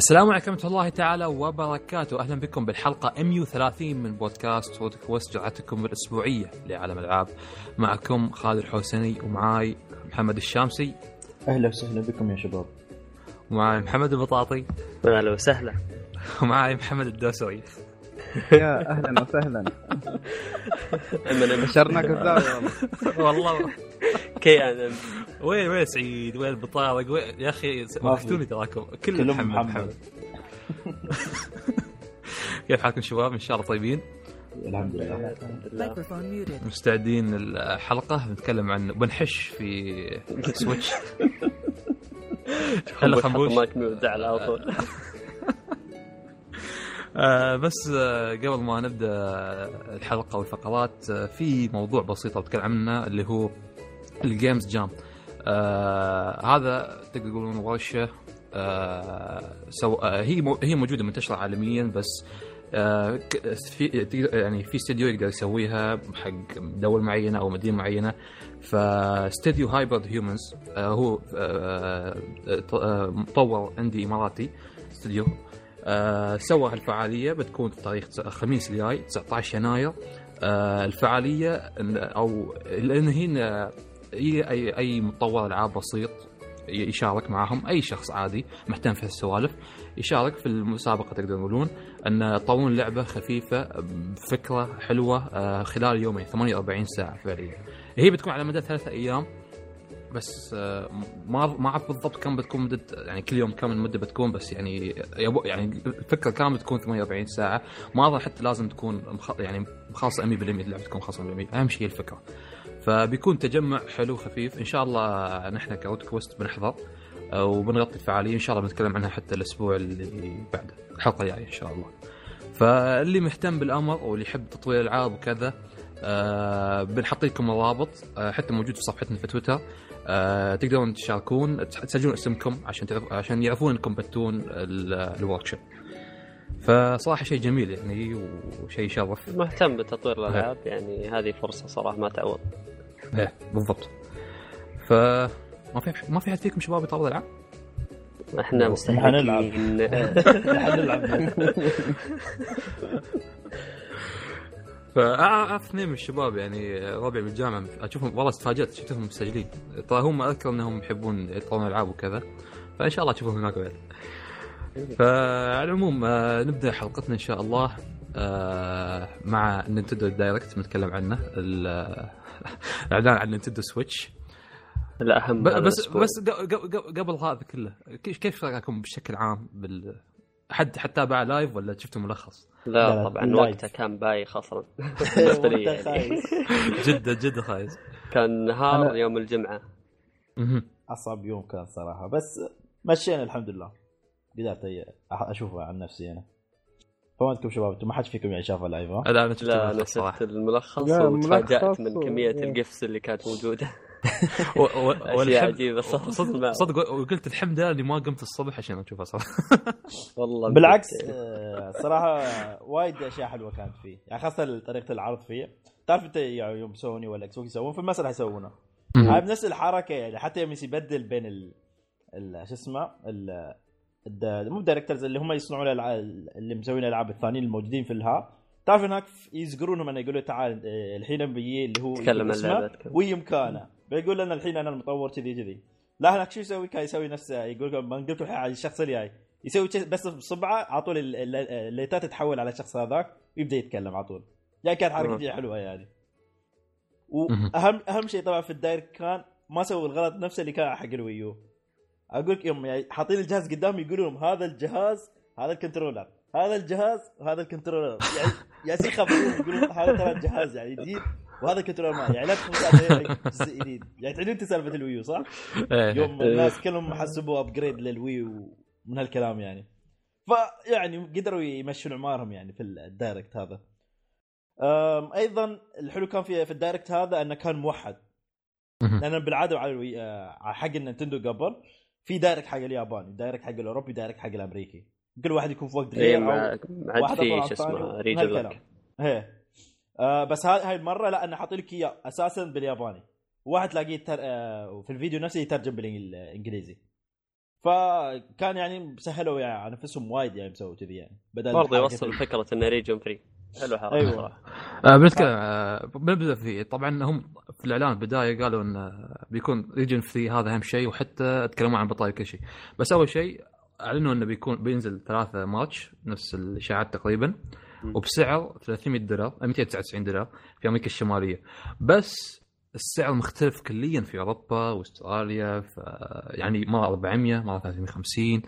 السلام عليكم ورحمة الله تعالى وبركاته، أهلا بكم بالحلقة 130 من بودكاست وود كويست جرعتكم الأسبوعية لعالم الألعاب. معكم خالد الحوسني ومعاي محمد الشامسي. أهلا وسهلا بكم يا شباب. ومعاي محمد البطاطي. أهلا وسهلا. ومعاي محمد الدوسري. يا أهلا وسهلا. بشرناك والله والله. كي أنا وين وين سعيد؟ وين البطارق؟ وين يا أخي ما وحشتوني تراكم كل كلهم محمد محمد. محمد. كيف حالكم شباب؟ إن شاء الله طيبين؟ الحمد لله. مستعدين الحلقة نتكلم عن بنحش في سويتش هلا خنبوش مايك ميوت على طول آه بس آه قبل ما نبدأ الحلقة والفقرات آه في موضوع بسيط بتكلم عنه اللي هو ال games jam آه هذا تقدر تقولون ورشة آه so آه هي مو هي موجودة منتشرة عالميا بس آه في يعني في استديو يقدر يسويها حق دوله معينة أو مدينة معينة. فاستديو هايبرد هيومنز آه هو آه آه آه مطور عندي إماراتي استديو. آه سوى هالفعالية بتكون تاريخ الخميس الجاي 19 يناير. الفعالية أو لأن هنا إي أي مطور العاب بسيط يشارك معهم أي شخص عادي مهتم في هالسوالف يشارك في المسابقة تقدر تقولون أن يطورون لعبة خفيفة بفكرة حلوة آه خلال يومين 48 ساعة فعليا. هي بتكون على مدى ثلاثة أيام بس آه، ما ما أعرف بالضبط كم بتكون مدة يعني كل يوم كم المدة بتكون بس يعني يعني الفكرة كاملة تكون 48 ساعة. ما أظن حتى لازم تكون مخ... يعني مخلصة 100% اللعبة تكون خاصه 100% أهم شيء الفكرة. فبيكون تجمع حلو خفيف. إن شاء الله نحن كروت كويست بنحضر آه، وبنغطي الفعالية. إن شاء الله بنتكلم عنها حتى الأسبوع اللي بعده الحلقة الجاية إن شاء الله. فاللي مهتم بالأمر واللي يحب تطوير العاب وكذا آه بنحط لكم الرابط آه حتى موجود في صفحتنا في تويتر. تقدرون تشاركون تسجلون اسمكم عشان عشان يعرفون إنكم بتون ال workshop فصراحة شيء جميل يعني وشيء يشرف مهتم بتطوير الألعاب يعني هذه فرصة صراحة ما تعوض. إيه بالضبط. ف ما في ما في حد فيكم شباب يطور ألعاب؟ إحنا. مستحيل حنلعب فاعرف اثنين من الشباب يعني ربعي بالجامعة اشوفهم والله تفاجات شفتهم مسجلين ترى هم أذكر إنهم يحبون يطورون ألعاب وكذا. فإن شاء الله أشوفهم هناك بعد. فعلى العموم آه، نبدأ حلقتنا إن شاء الله آه، مع نينتندو دايركت بنتكلم عنه ال- الاعلان عن نينتندو سويتش الأهم بس. بس قبل هذا كله كيف كيف رايكم بشكل عام بال- حد حتى تابع لايف ولا شفتوا ملخص؟ لا لا، طبعا live. وقتها كان بايخ أصلا بالنسبة لي وقتها يعني. خايس. جدا جدا خايس كان نهار أنا- يوم الجمعة. أصعب يوم كان صراحة بس مشينا الحمد لله قدرت اشوفها عن نفسي أنا. فما عندكم شباب أنتم ما حد فيكم يعني شاف اللايف ها؟ لا أنا شفت لا أنا الملخص شفت وتفاجأت من كمية إيه. الجفس اللي كانت موجودة. و- و- أشياء والحمد عجيبة صدق صدق صدق. وقلت الحمد لله إني ما قمت الصبح عشان اشوفها صراحة. والله بالعكس يعني. آه، صراحة وايد أشياء حلوة كانت فيه. يعني خاصة طريقة العرض فيه. تعرف أنت يعني يوم سوني ولا إكس بوكس يسوون؟ في المسرح يسوونه. هاي بنفس الحركة يعني حتى يوم يبدل بين ال, ال... شو اسمه ال... الد... مو ال directors اللي هم يصنعون الألع... اللي مسوين الألعاب الثانيين الموجودين في الها. تعرف هناك يزقرونهم انه يقولوا تعال آه، الحين بيجي اللي هو تكلم يقول عن اسمه اللعبة، تكلم. وي مكانه بيقول لنا الحين أنا المطور كذي كذي. لا هناك شو يسوي؟ كان يسوي نفسه يقول لكم ما قلتوا الحين على الشخص اللي جاي. يسوي بس بصبعه على طول ال- ال- اللايتات تتحول على الشخص هذاك ويبدأ يتكلم على طول. يعني كانت حركة حلوة يعني. وأهم أهم شيء طبعا في الدايركت كان ما سووا الغلط نفسه اللي كان حق ال Wii U. أقول لك يوم يعني حاطين الجهاز قدام يقولون لهم هذا الجهاز هذا ال controller هذا الجهاز وهذا ال controller. يعني يعني يخبرون يقولون هذا ترى الجهاز يعني جديد وهذا ال controller ما يعني لا عليه جزء جديد. يعني تعيدون انت سالفة ال Wii U صح؟ إيه. يوم الناس كلهم حسبوا upgrade لل Wii ومن هالكلام يعني. فيعني قدروا يمشون عمارهم يعني في ال direct هذا. أيضا الحلو كان في في ال direct هذا إنه كان موحد. لأن بالعادة على ال Wii آه، حق ال Nintendo قبل في direct حق الياباني direct حق الأوروبي direct حق الأمريكي. كل واحد يكون في وقت إيه، غير مع أو عاد واحد في شو اسمه هالكلام. إيه. آه بس هاي المرة لا أنا حاطين لك إياه أساسا بالياباني. واحد تلاقيه تر... آه في الفيديو نفسه يترجم بالإنجليزي. فكان يعني سهلوا يعني نفسهم وايد يعني مسووا كذي يعني بدل برضه يوصل فكرة إنه region free. حلو حركه أيوة. صراحة. آه بنتكلم آه بنبدأ فيه طبعا هم في الإعلان بداية قالوا انه بيكون region free هذا أهم شيء وحتى تكلموا عن بطايق كل شيء. بس أول شيء أعلنوا إنه بيكون بينزل ثلاثة مارch نفس الإشاعات تقريبا. وبسعر 300 دولار آه، 299 دولار في أمريكا الشمالية. بس السعر مختلف كليا في أوروبا وأستراليا يعني مرة 400 مرة 350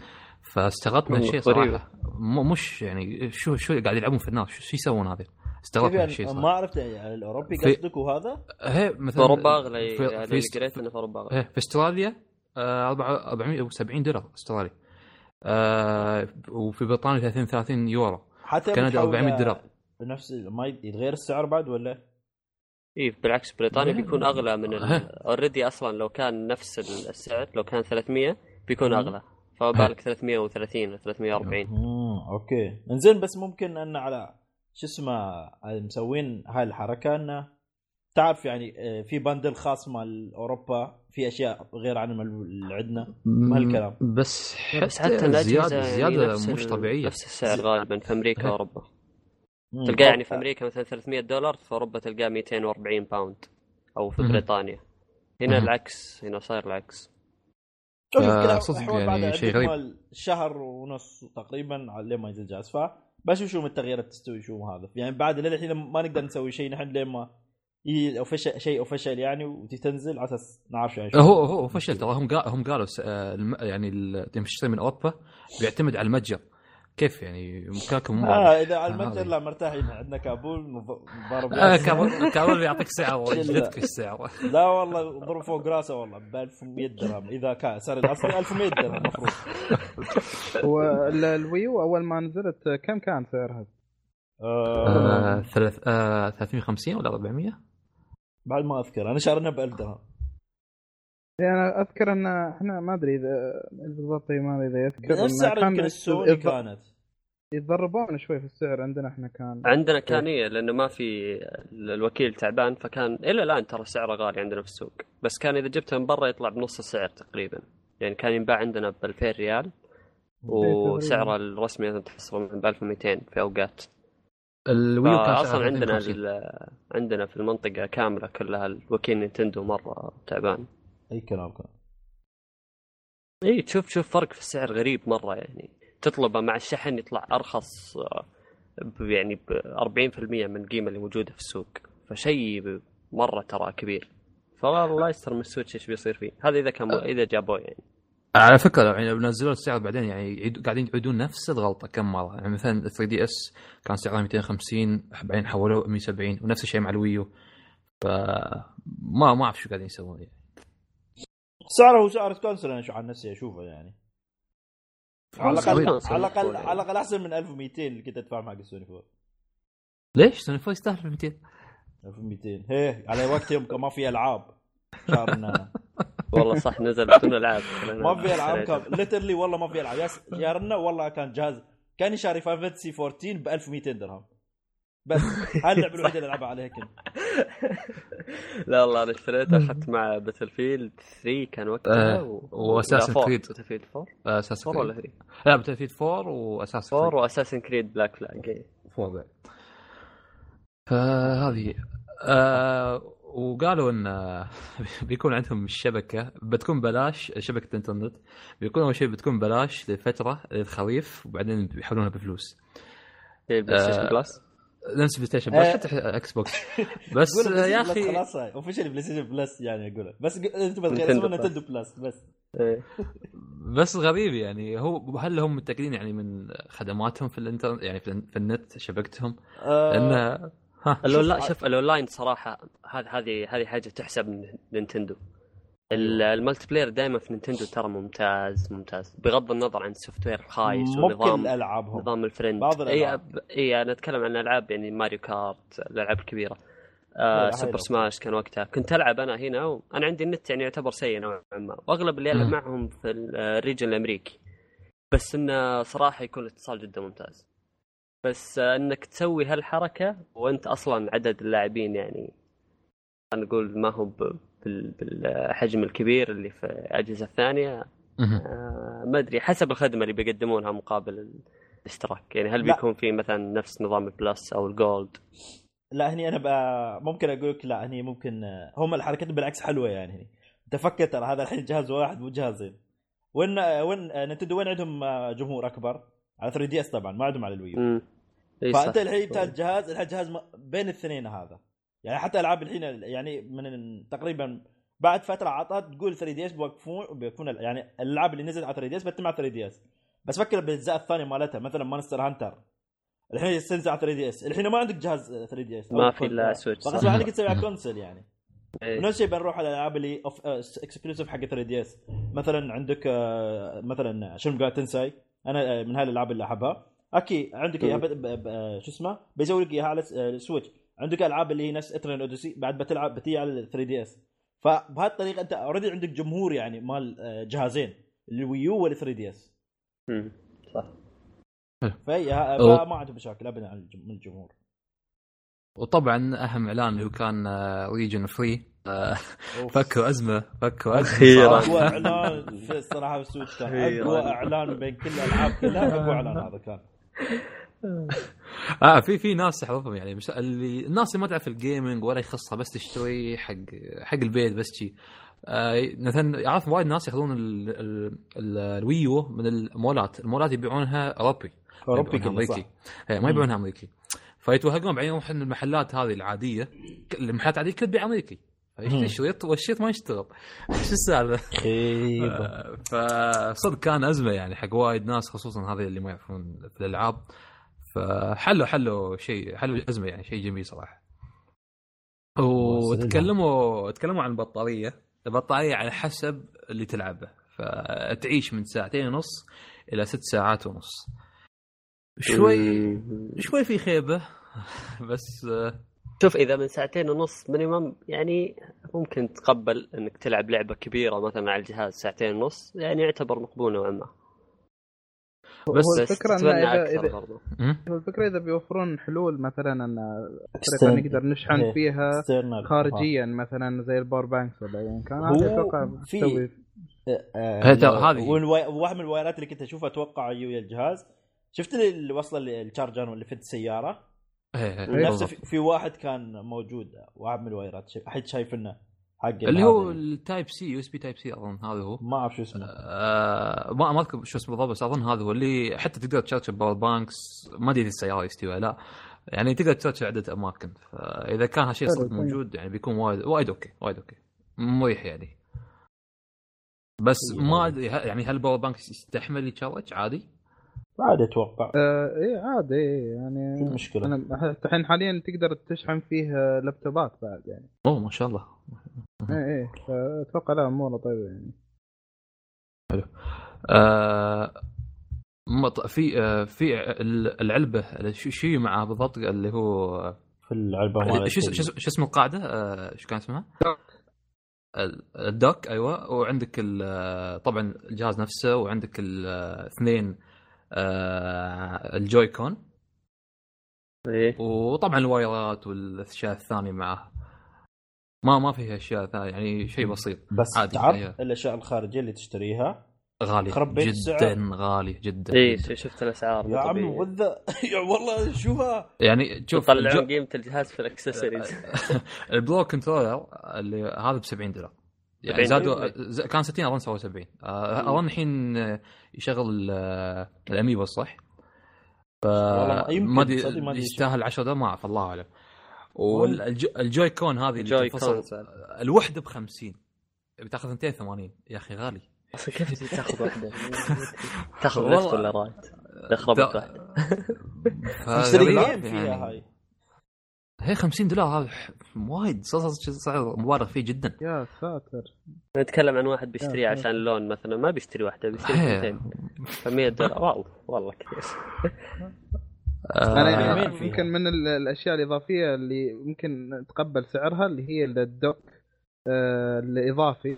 فاستغربت من والله الشيء غريبة. صراحة م- مش يعني شو شو قاعد يلعبون في الناس شو يسوون هذا؟ استغربت من يعني الشيء ما عرفت يعني الأوروبي في- قصدك وهذا؟ في مثلا اوروبا اغلى في, يعني في, قريت إنه في اوروبا اغلى إيه، في أستراليا آه، 470 دولار أسترالي آه، وفي بريطانيا 30 30 يورو حتى كندا بتحول 400 دولار بنفس ما يتغير السعر بعد ولا؟ اي إيه، بالعكس بريطانيا. بيكون أغلى من. already أصلا لو كان نفس السعر لو كان 300 بيكون مم. أغلى فما بالك 330 و 340 امم أوكي إنزين بس ممكن إن على شو اسمه مسوين هاي الحركة انه تعرف يعني آه، في bundle خاص مال أوروبا في أشياء غير عن اللي عندنا ما هالكلام. بس بس حتى حتى الاجهزه زياده يعني مش طبيعية نفس السعر غالبا في أمريكا. وأوروبا. تلقاه يعني في أمريكا مثلا 300 دولار في أوروبا تلقاه 240 pound أو في. بريطانيا هنا. العكس هنا صاير العكس صدق يعني شيء غريب. شهر ونص تقريبا على ما ينزل جهاز. ف بشوف شو التغييرات تستوي شو هذا. يعني بعد للحين ما نقدر نسوي شيء نحن لين ما official شيء official يعني وتنزل على أساس نعرف يعني شو هو هو. official ترى. هم هم قالوا آه، يعني ال- تشتري من اوروبا بيعتمد على المتجر. كيف يعني مكانكم مو آه واضح. إذا على آه، المتجر. لا مرتاحين عندنا كابول ضارب آه،. كابول كابول بيعطيك سعر. وجدتك السعر لا والله ضرب فوق راسه والله ب 1100 درهم إذا كان سعر الاصلي 1100 درهم المفروض والويو أول ما نزلت كم كان سعرها؟ آه آه، ثلاث آه، 350 ولا 400 بعد ما أذكر أنا شارينا ب 1000 درهم يعني أنا أذكر أن إحنا ما أدري إذا بالضبط ما أدري إذا يذكر نفس سعر كان يمكن السوني يتض- كانت. يتضربون شوي في السعر عندنا إحنا كان. عندنا كان إيه لأنه ما في الوكيل تعبان فكان إلى الآن ترى سعره غالي عندنا في السوق. بس كان إذا جبته من برا يطلع بنص السعر تقريبا. يعني كان ينباع عندنا ب 2000 ريال وسعره الرسمي تحصله ب 1200 في أوقات. الويو كان أصلا عندنا 250. ال- عندنا في المنطقة كاملة كلها الوكيل Nintendo مرة تعبان. أي كلام كان. اي تشوف تشوف فرق في السعر غريب مرة يعني. تطلبه مع الشحن يطلع أرخص آه، يعني ب 40% من القيمه اللي موجودة في السوق. فشيء مرة ترى كبير. فالله يستر من ال Switch إيش بيصير فيه. هذا إذا كان إذا جابوه يعني. على فكرة يعني لو نزلوا السعر بعدين يعني يعيد- قاعدين يعيدون نفس الغلطة كم مرة. يعني مثلا 3DS كان سعرها 250 بعدين حولوه 170 ونفس الشيء مع ال Wii U. ف ما ما أعرف شو قاعدين يسوون يعني. سعره هو سعر console أنا شو عن نفسي أشوفه يعني. على الاقل. على الاقل على الأقل أحسن من 1200 اللي كنت أدفع حق السوني 4 ليش؟ سوني 4 يستاهل 200 1200 هي على وقت يوم كان ما في ألعاب. شهرنا والله صح نزل بدون العاب ما في ألعاب كان literally والله ما في ألعاب. يا شهرنا والله كان جهاز كان شاري Fantasy 14 ب 1200 درهم. بس هاي اللعبة الوحيدة اللي ألعبها عليها كنت لا والله أنا اشتريته أخذت مع Battlefield 3 كان وقتها آه، و Assassin's Creed. Battlefield 4 أساس 4 ولا 3 لا Battlefield 4 واساس 4 و Assassin's Creed Black Flag four بعد. فهذه. آه وقالوا إن بيكون عندهم الشبكه بتكون بلاش شبكة الانترنت بيكون أول شيء بتكون بلاش لفترة للخريف وبعدين بيحولونها بفلوس. ال PlayStation آه، Plus نفس PlayStation آه. بس حتى Xbox بس يا أخي خلاص officially PlayStation Plus يعني اقولها بس Nintendo اسمه Plus. Nintendo Plus بس إيه. بس غريب يعني هو هل هم متأكدين يعني من خدماتهم في الانترنت يعني في, النت شبكتهم آه، لأن ها الاونلاين شوف- الأونلاين صراحة هذه هذه هذه حاجة تحسب من Nintendo ال multiplayer دائما في Nintendo ترى ممتاز ممتاز. بغض النظر عن ال software الخايس ونظام ألعابهم. نظام ال friend بعض اي الألعاب. اي أنا أتكلم عن ألعاب يعني Mario Kart الألعاب الكبيرة. آه Super. Smash كان وقتها. كنت ألعب أنا هنا وأنا عندي النت يعني يعتبر سيء نوعا ما. وأغلب اللي ألعب. معهم في ال- ال region الأمريكي. بس إنه صراحة يكون الاتصال جدا ممتاز. بس آه إنك تسوي هالحركة وأنت أصلا عدد اللاعبين يعني خلينا نقول ما هو ب- بالحجم الكبير اللي في الأجهزة الثانية. آه ما أدري حسب الخدمة اللي بيقدمونها مقابل الاشتراك. يعني هل لا. بيكون في مثلا نفس نظام ال Plus أو ال Gold؟ لا هني أنا بقى ممكن أقول لك لا هني ممكن هم الحركات بالعكس حلوة يعني هني. أنت فكر ترى هذا الحين جهاز واحد مو جهازين وين وين Nintendo وين عندهم آه، جمهور أكبر؟ على 3DS طبعا ما عندهم على ال Wii U. فأنت. الحين جبت الجهاز الحين جهاز بين الاثنين هذا. يعني حتى العاب الحين يعني من تقريبا بعد فترة عطات تقول 3DS بيوقفون ال- يعني الألعاب اللي نزلت على 3 دي إس بتتم على 3 دي إس. بس فكر بالأجزاء الثانية مالتها مثلا Monster Hunter الحين تنزل على 3DS. الحين ما عندك جهاز 3DS. ما في إلا Switch، فغصب. عنك تسوي على console يعني. إي. ونفس الشيء بنروح على الألعاب اللي exclusive حق 3DS. مثلا عندك آه، مثلا شنو قاعد تنساي أنا آه، من هاي الألعاب اللي أحبها. أوكي عندك إياها ب- ب- ب- شو اسمه؟ بيسوي لك إياها على آه، ال Switch عندك ألعاب اللي هي نفس Etrian Odyssey بعد بتلعب بتيجي على 3DS فبهالطريقة أنت already عندك جمهور يعني مال آه، جهازين ال Wii U وال 3DS مم. صح فهي أو- فما عندهم مشاكل ابدا عن الجمهور وطبعا أهم إعلان اللي هو كان region free أوف. فكوا أزمة فكوا أزمة أخيراً. أقوى صراحة. إعلان في الصراحة في ال Switch كان. أقوى إعلان بين كل الألعاب كلها أقوى إعلان هذا كان آه في في ناس اعرفهم يعني مش اللي الناس اللي ما تعرف ال gaming ولا يخصها بس تشتري حق حق البيت بس شي. آه مثلا أعرف وايد ناس ياخذون ال- ال- ال- الويو من المولات، المولات يبيعونها أوروبي. أوروبي أمريكي. إيه، ما يبيعونها أمريكي. فيتوهقون بعدين يروحون المحلات هذه العادية المحلات العادية كل تبيع أمريكي. شريط والشريط ما يشتغل. شو السالفة؟ آه، فصدق كان أزمة يعني حق وايد ناس خصوصا هذه اللي ما يعرفون في الألعاب. فحلوا حلوا شيء حلوا ازمه يعني شيء جميل صراحة. وتكلموا تكلموا عن البطارية. البطارية على حسب اللي تلعبه. فتعيش من ساعتين ونص إلى ست ساعات ونص. شوي. شوي في خيبة. بس شوف إذا من ساعتين ونص minimum يعني ممكن تقبل إنك تلعب لعبة كبيرة مثلا على الجهاز ساعتين ونص يعني يعتبر مقبول نوعا ما. هو بس الفكرة إن تتمنى اذا أكثر اذا برضو مم. هو الفكرة إذا بيوفرون حلول مثلا إن طريقه نقدر نشحن إيه. فيها. خارجيا مثلا زي ال power banks ولا يعني كان هو هذا أتوقع في- آه، هذا- هذه. واحد من الوايرات اللي كنت أشوفها أتوقع ويا الجهاز شفت اللي اللي وصله الشارجر اللي في السيارة إيه، إيه، نفسه. في, واحد كان موجود واحد من الوايرات شايف- أحد شايفنه حق اللي هو. التايب سي يو اس بي تايب سي أظن هذا هو. ما أعرف شو اسمه. آه ما ما أذكر شو اسمه بالضبط بس أظن هذا هو اللي حتى تقدر تشارج باور بانكس. ما أدري إذا السيارة يستوي ولا لا. يعني تقدر تشارج عدة أماكن. فإذا كان هالشيء صدق طيب. موجود يعني بيكون وايد وايد أوكي وايد أوكي. مريح يعني. بس إيه، ما. أدري ه- يعني هل ال power bank يستحمل يتشارج؟ عادي؟ عادي أتوقع. آه إيه عادي إيه يعني شو المشكلة؟ الحين حاليا تقدر تشحن فيه آه، laptopات بعد يعني. أوه ما شاء الله. إيه إيه. فأتوقع لا أمورة طيبة يعني. آه مط- في آه في ال- العلبة شو شو معاه بالضبط؟ اللي هو في العلبة مالت شو شو شو اسم القاعدة؟ آه، شو كان اسمها؟ ال- الدوك أيوه. وعندك ال- آه، طبعا الجهاز نفسه وعندك الاثنين آه، الجوي كون إيه. وطبعا الوايرات والأشياء الثانية معاه ما ما فيها أشياء ثانية يعني شيء بسيط. بس عادي تعرف فيها. الأشياء الخارجية اللي تشتريها؟ غالي خرب بيت جدا السعر. غالي جدا. جداً. شفت الأسعار. يا عمي. وذا. يا والله شوفها. يعني شوف يطلعون الجو- قيمة الجهاز في الأكسسوارز. ال Pro Controller اللي هذا ب 70 دولار. يعني 70 زادوا كان 60 اظن سووا 70 آه، اظن الحين آه، يشغل آه، ال amiibo صح؟ ف ما أدري يستاهل 10 دولار؟ ما أعرف الله أعلم. وال Joy-Con هذه اللي تنفصل. Cons الوحدة ب 50 بتاخذ 280 يا أخي غالي. أصلا كيف تاخذ واحدة؟ تاخذ والله. left ولا right؟ دخربت دا- واحدة تشتري فغريب جيم فيها يعني. هاي. هي 50 دولار هذا وايد. سعر مبالغ فيه جدا. يا ساتر. نتكلم عن واحد بيشتريه عشان اللون مثلا ما بيشتري واحدة بيشتري. اثنتين. ف 100 دولار wow والله كثير. أنا يعني. يمكن من ال- الأشياء الإضافية اللي ممكن تقبل سعرها اللي هي ال dock آه، الإضافي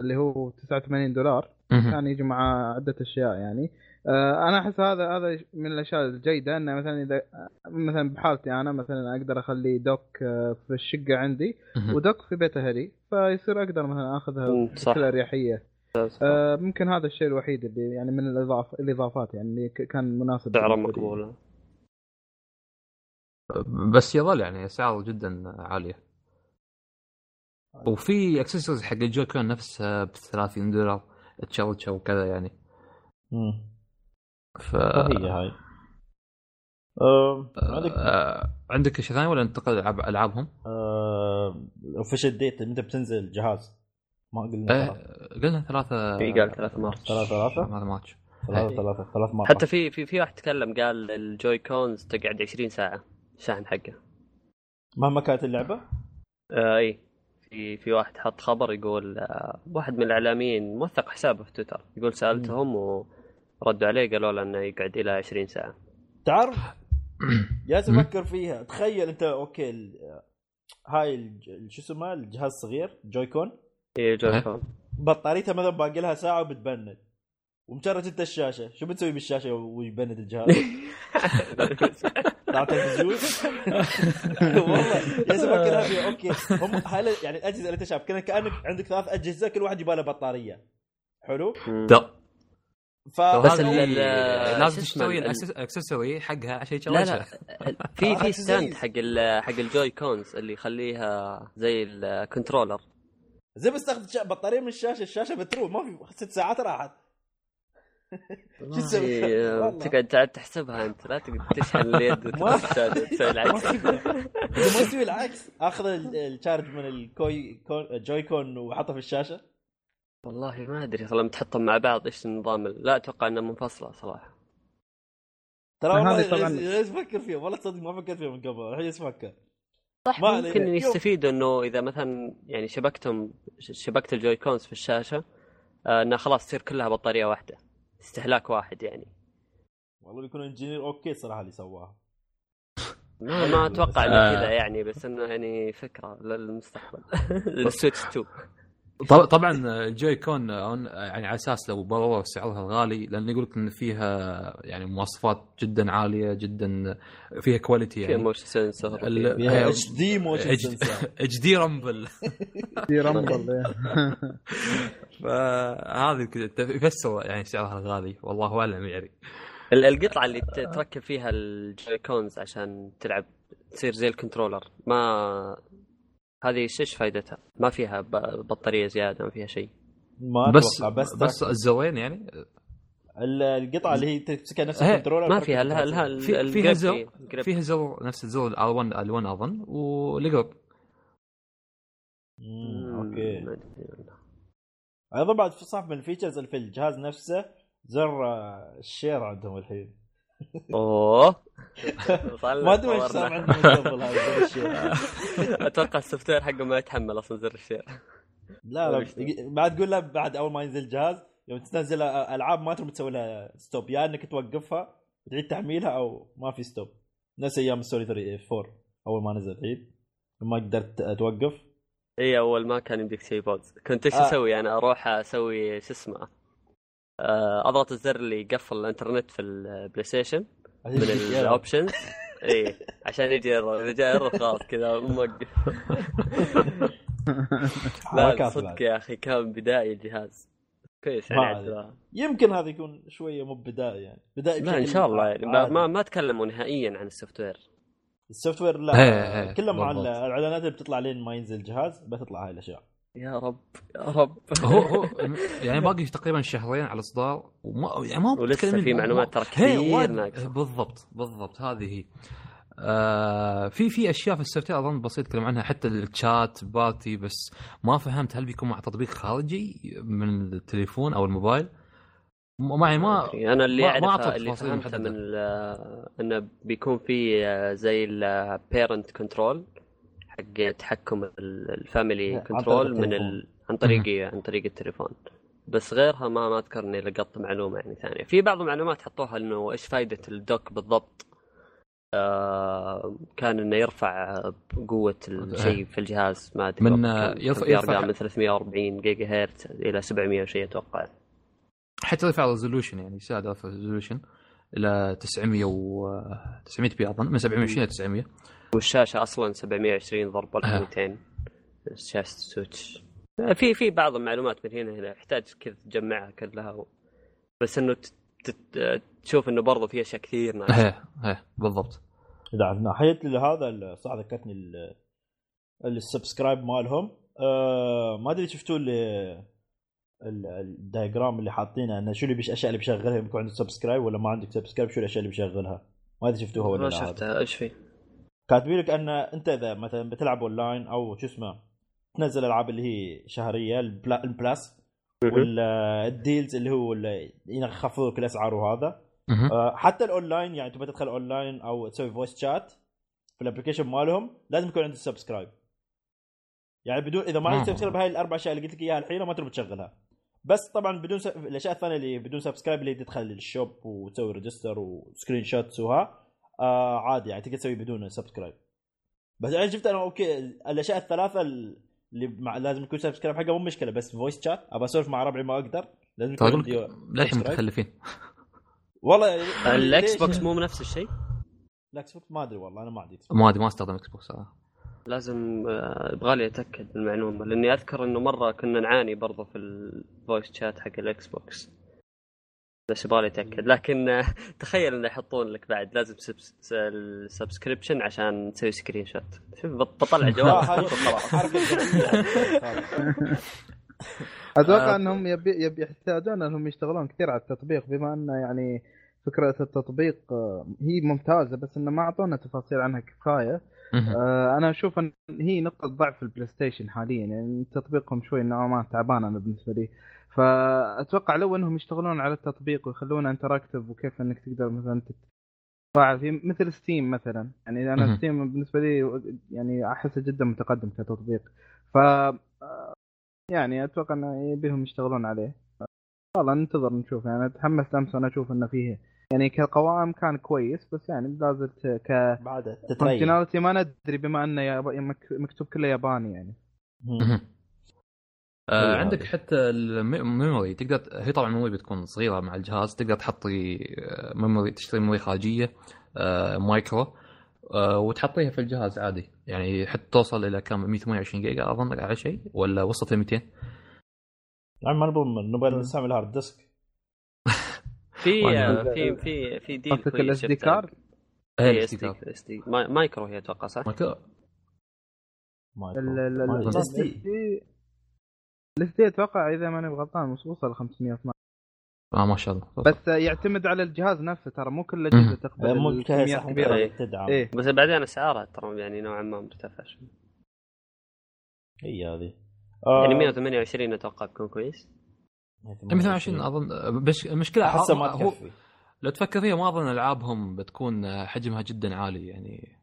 اللي هو 89 دولار. كان يجي مع عدة أشياء يعني آه، أنا أحس هذا هذا من الأشياء الجيدة إنه مثلا اذا مثلا بحالتي أنا مثلا أقدر أخلي دوك آه، في الشقة عندي. ودوك في بيت أهلي فيصير أقدر مثلا أخذها. بكل أريحية آه ممكن هذا الشيء الوحيد اللي يعني من الاضافه الإضافات يعني اللي ك- كان مناسب سعره. مقبول بس يظل يعني أسعار جدا عالية. وفي اكسسوارز حق ال Joy-Con نفسها ب 30 دولار تشرشة وكذا يعني. مم. ف هي هاي. آه، عندك؟ آه، عندك شيء ثاني ولا ننتقل العاب ألعابهم؟ official date متى بتنزل الجهاز؟ ما قلنا ثلاث. قلنا ثلاثة في قال ثلاث مرات ثلاثة ثلاثة؟ هذا March ثلاثة ثلاثة ثلاث مرات حتى في في في واحد تكلم قال ال Joy-Cons تقعد 20 ساعة. الشحن حقه. مهما كانت اللعبة؟ آه إي. في في واحد حط خبر يقول آه واحد من الإعلاميين موثق حسابه في تويتر. يقول سألتهم وردوا عليه قالوا له إنه يقعد إلى 20 ساعة. تعرف؟ جالس أفكر فيها. تخيل أنت okay ال- هاي الج- شو اسمه الجهاز الصغير Joy-Con. إي جوي إيه. كون بطاريتها مثلا باقي لها ساعة وبتبند. ومجرد أنت الشاشة. شو بتسوي بالشاشة ويبند الجهاز؟ طلعت التلفزيون والله. جالس أفكر فيها okay. هم هاي يعني الأجهزة اللي أنت شايف كأنك كانك عندك ثلاث أجهزة كل واحد يبغى له بطارية. حلو؟ ف بس ال- لازم تشتري ال- ال accessory حقها عشان لا يشغلها لا في في آه، stand حق ال حق ال Joy-Cons اللي يخليها زي ال controller زي بس تاخذ شا- بطارية من الشاشة. الشاشة بتروح ما في ست ساعات راحت شو تسوي؟ والله والله. تقعد تعد تحسبها انت لا تقعد تشحن اليد تسوي العكس. ما يسوي العكس. أخذ ال- الشارج من الكوي كون جوي كون واحطه في الشاشة. والله ما أدري لما تحطهم مع بعض إيش النظام ال- لا أتوقع انها منفصلة صراحة. ترى والله طبعاً- ليش أفكر فيها. والله تصدق ما فكرت فيها من قبل الحين جالس أفكر. صح. ممكن يستفيدوا إنه إذا مثلا يعني شبكتهم شبكت ال Joy-Cons في الشاشة آه، انها خلاص تصير كلها بطارية واحدة. استهلاك واحد يعني. والله يكون engineer okay صراحة اللي سواها. ما ما أتوقع آه. انه كذا يعني بس إنه يعني فكرة للمستقبل. لل Switch 2 طب- طبعا ال Joy-Con يعني على أساس لو برروا سعرها الغالي لأن يقول لك إن فيها يعني مواصفات جدا عالية جدا فيها quality فيها يعني motion فيها هي- HD motion sensor HD rumble D rumble. فهذه يفسر يعني سعرها الغالي والله أعلم يعني. ال- القطعة اللي تركب فيها ال Joy-Cons عشان تلعب تصير زي ال controller ما هذه إيش إيش فائدتها؟ ما فيها بطارية زيادة ما فيها شيء. ما بس أتوقع بس بس الزرين يعني؟ ال- القطعة اللي هي تمسكها نفس ال controller ما فيها لها لها في ال- فيها زر إيه، ال grip. فيها زر نفس الزر ال1 ال1 أظن والقرب مم، مم، okay. أيضا بعد في صح من ال features اللي في الجهاز نفسه زر آه، ال share عندهم الحين. أوه. ما أدري إيش صار عندهم من قبل هذا زر ال share. أتوقع ال software حقه ما يتحمل أصلا زر ال share. لا لا بعد تقول له بعد أول ما ينزل الجهاز يوم تنزل ألعاب ما تقدر تسوي لها stop يا إنك توقفها تعيد تحميلها أو ما في stop نفس أيام ستوري 3 4 أول ما نزل عيد. ما قدرت توقف. إي أول ما كان يمديك تسوي pause كنت إيش آه. أسوي؟ أنا أروح أسوي شو اسمه؟ آه، أضغط الزر اللي يقفل الإنترنت في البلاي ستيشن من ال options اي عشان يجي error خلاص كذا موقف. لا حركات صدق. يا أخي كان بدائي الجهاز. كويس يعني. يمكن هذا يكون شوية مو بدائي يعني. بدائي لا إن شاء الله يعني. ما. ما, ما تكلموا نهائيا عن ال software. ال software إيه، لا إيه، كله مع بالضبط. الإعلانات اللي بتطلع لين ما ينزل الجهاز بتطلع هاي الأشياء. يا رب يا رب. هو هو يعني باقي تقريبا شهرين على الإصدار وما يعني ما ولسه في معلومات ترى كثير ناقصة. بالضبط بالضبط هذه هي. آه في في أشياء في ال software أظن بسيط اتكلم عنها حتى ال chat party بس ما فهمت هل بيكون مع تطبيق خارجي من التليفون أو الموبايل؟ معي ما أنا اللي ما- أعطت اللي فهمته. من انه بيكون في آه، زي ال parent control حق تحكم ال- ال family control من. ال... عن طريق عن طريق التليفون. بس غيرها ما ما أذكر إني لقطت معلومة يعني ثانية. في بعض المعلومات حطوها إنه إيش فائده ال dock بالضبط؟ آه كان إنه يرفع قوه الشيء في الجهاز ما أدري من، يرفع- يرفع- من 340 جيجا هرتز إلى 700 وشيء أتوقع. حتى يرفع resolution يعني يساعد يرفع resolution إلى 900 و 900 p أظن من 720 إلى 900 والشاشة أصلا 720 ضرب 1200 شاشة سويتش. في في بعض المعلومات من هنا هنا يحتاج كذا تجمعها كلها و... بس إنه ت... ت... تشوف إنه برضه في أشياء كثير ناقصة. إيه إيه بالضبط. إذا من ناحية هذا صح ذكرتني ال- ال subscribe مالهم. آه ما أدري شفتوا ال- ال- ال diagram اللي حاطينه إنه شو اللي بيش الاشياء اللي بيشغلها يكون عندك subscribe ولا ما عندك subscribe شو الأشياء اللي بيشغلها؟ ما أدري شفتوها ولا ما لا. هذا. شفتها. إيش في؟ كاتبين لك أن أنت إذا مثلا بتلعب اونلاين أو شو اسمه تنزل ألعاب اللي هي شهرية البلا- ال plus وال deals اللي هو اللي يخفضوا لك الأسعار وهذا. آه، حتى الاونلاين يعني تبغى تدخل اونلاين أو تسوي voice chat في ال application مالهم لازم يكون عندك subscribe يعني بدون إذا ما عندك آه. subscribe هاي الأربع أشياء اللي قلت لك إياها الحين ما تقدر تشغلها بس طبعا بدون س... الأشياء الثانية اللي بدون subscribe اللي تدخل ال shop وتسوي register و screen shots وها آه عادي يعني تقدر تسوي بدون subscribe بس أنا شفت أنا okay الأشياء الثلاثة اللي مع... لازم يكون subscribe حقها مو مشكلة بس voice chat أبى أسولف مع ربعي ما أقدر لازم يكون للحين. متخلفين والله يعني الاكس ليش؟ بوكس مو نفس الشيء؟ الاكس بوكس ما أدري والله أنا ما عندي ما أدري ما استخدم إكس بوكس أنا. لازم آه، يبغالي أتأكد من المعلومة لأني أذكر إنه مرة كنا نعاني برضه في ال voice chat حق الاكس بوكس بس يبغالي اتاكد لكن آه، تخيل إنه يحطون لك بعد لازم subs- ال subscription عشان تسوي screen shot شوف بط- بطلع جميلة. أتوقع آه. إنهم يبي يبي يحتاجون إنهم يشتغلون كثير على التطبيق بما إنه يعني فكرة التطبيق آه، هي ممتازة بس إنه ما أعطونا تفاصيل عنها كفاية. أنا أشوف إن هي نقطة ضعف البلاي ستيشن حاليا. يعني تطبيقهم شوي نوعا ما تعبان أنا بالنسبة لي. فأتوقع لو إنهم يشتغلون على التطبيق ويخلونه interactive وكيف إنك تقدر مثلا تتفاعل فيه مثل ستيم مثلا. يعني أنا. ستيم بالنسبة لي يعني أحسه جدا متقدم كتطبيق. ف يعني أتوقع إنه يبيهم يشتغلون عليه. والله ننتظر نشوف. يعني تحمست أمس وأنا أشوف إنه فيه يعني كقوائم كان كويس بس يعني لا زلت ك بعد ما ندري بما إنه مكتوب كله ياباني يعني. آه. عندك حتى ال memory تقدر هي طبعا ال memory بتكون صغيرة مع الجهاز تقدر تحطي آه، memory تشتري memory خارجية آه مايكرو آه وتحطيها في الجهاز عادي يعني حتى توصل إلى كم 128 جيجا أظن على شيء ولا وصلت ل 200 يعني ما نبغى نبغى نستعمل hard disk في في في في deal كويس ال SD. card اي SD card. SD micro هي أتوقع صح؟ micro. D ال SD أتوقع إذا ماني غلطان وصل 512 آه ما شاء الله. بس يعتمد على الجهاز نفسه ترى مو كل. الأجهزة تقبل مو صح كبيرة. إيه. تدعم. إيه. بس بعدين اسعارها ترى يعني نوعا ما مرتفعه شوي. هي هذه. آه، يعني 128 أتوقع بيكون كويس. 128 أظن بس المشكلة أحسه ما هو تكفي. لو تفكر فيها ما أظن ألعابهم بتكون حجمها جدا عالي يعني.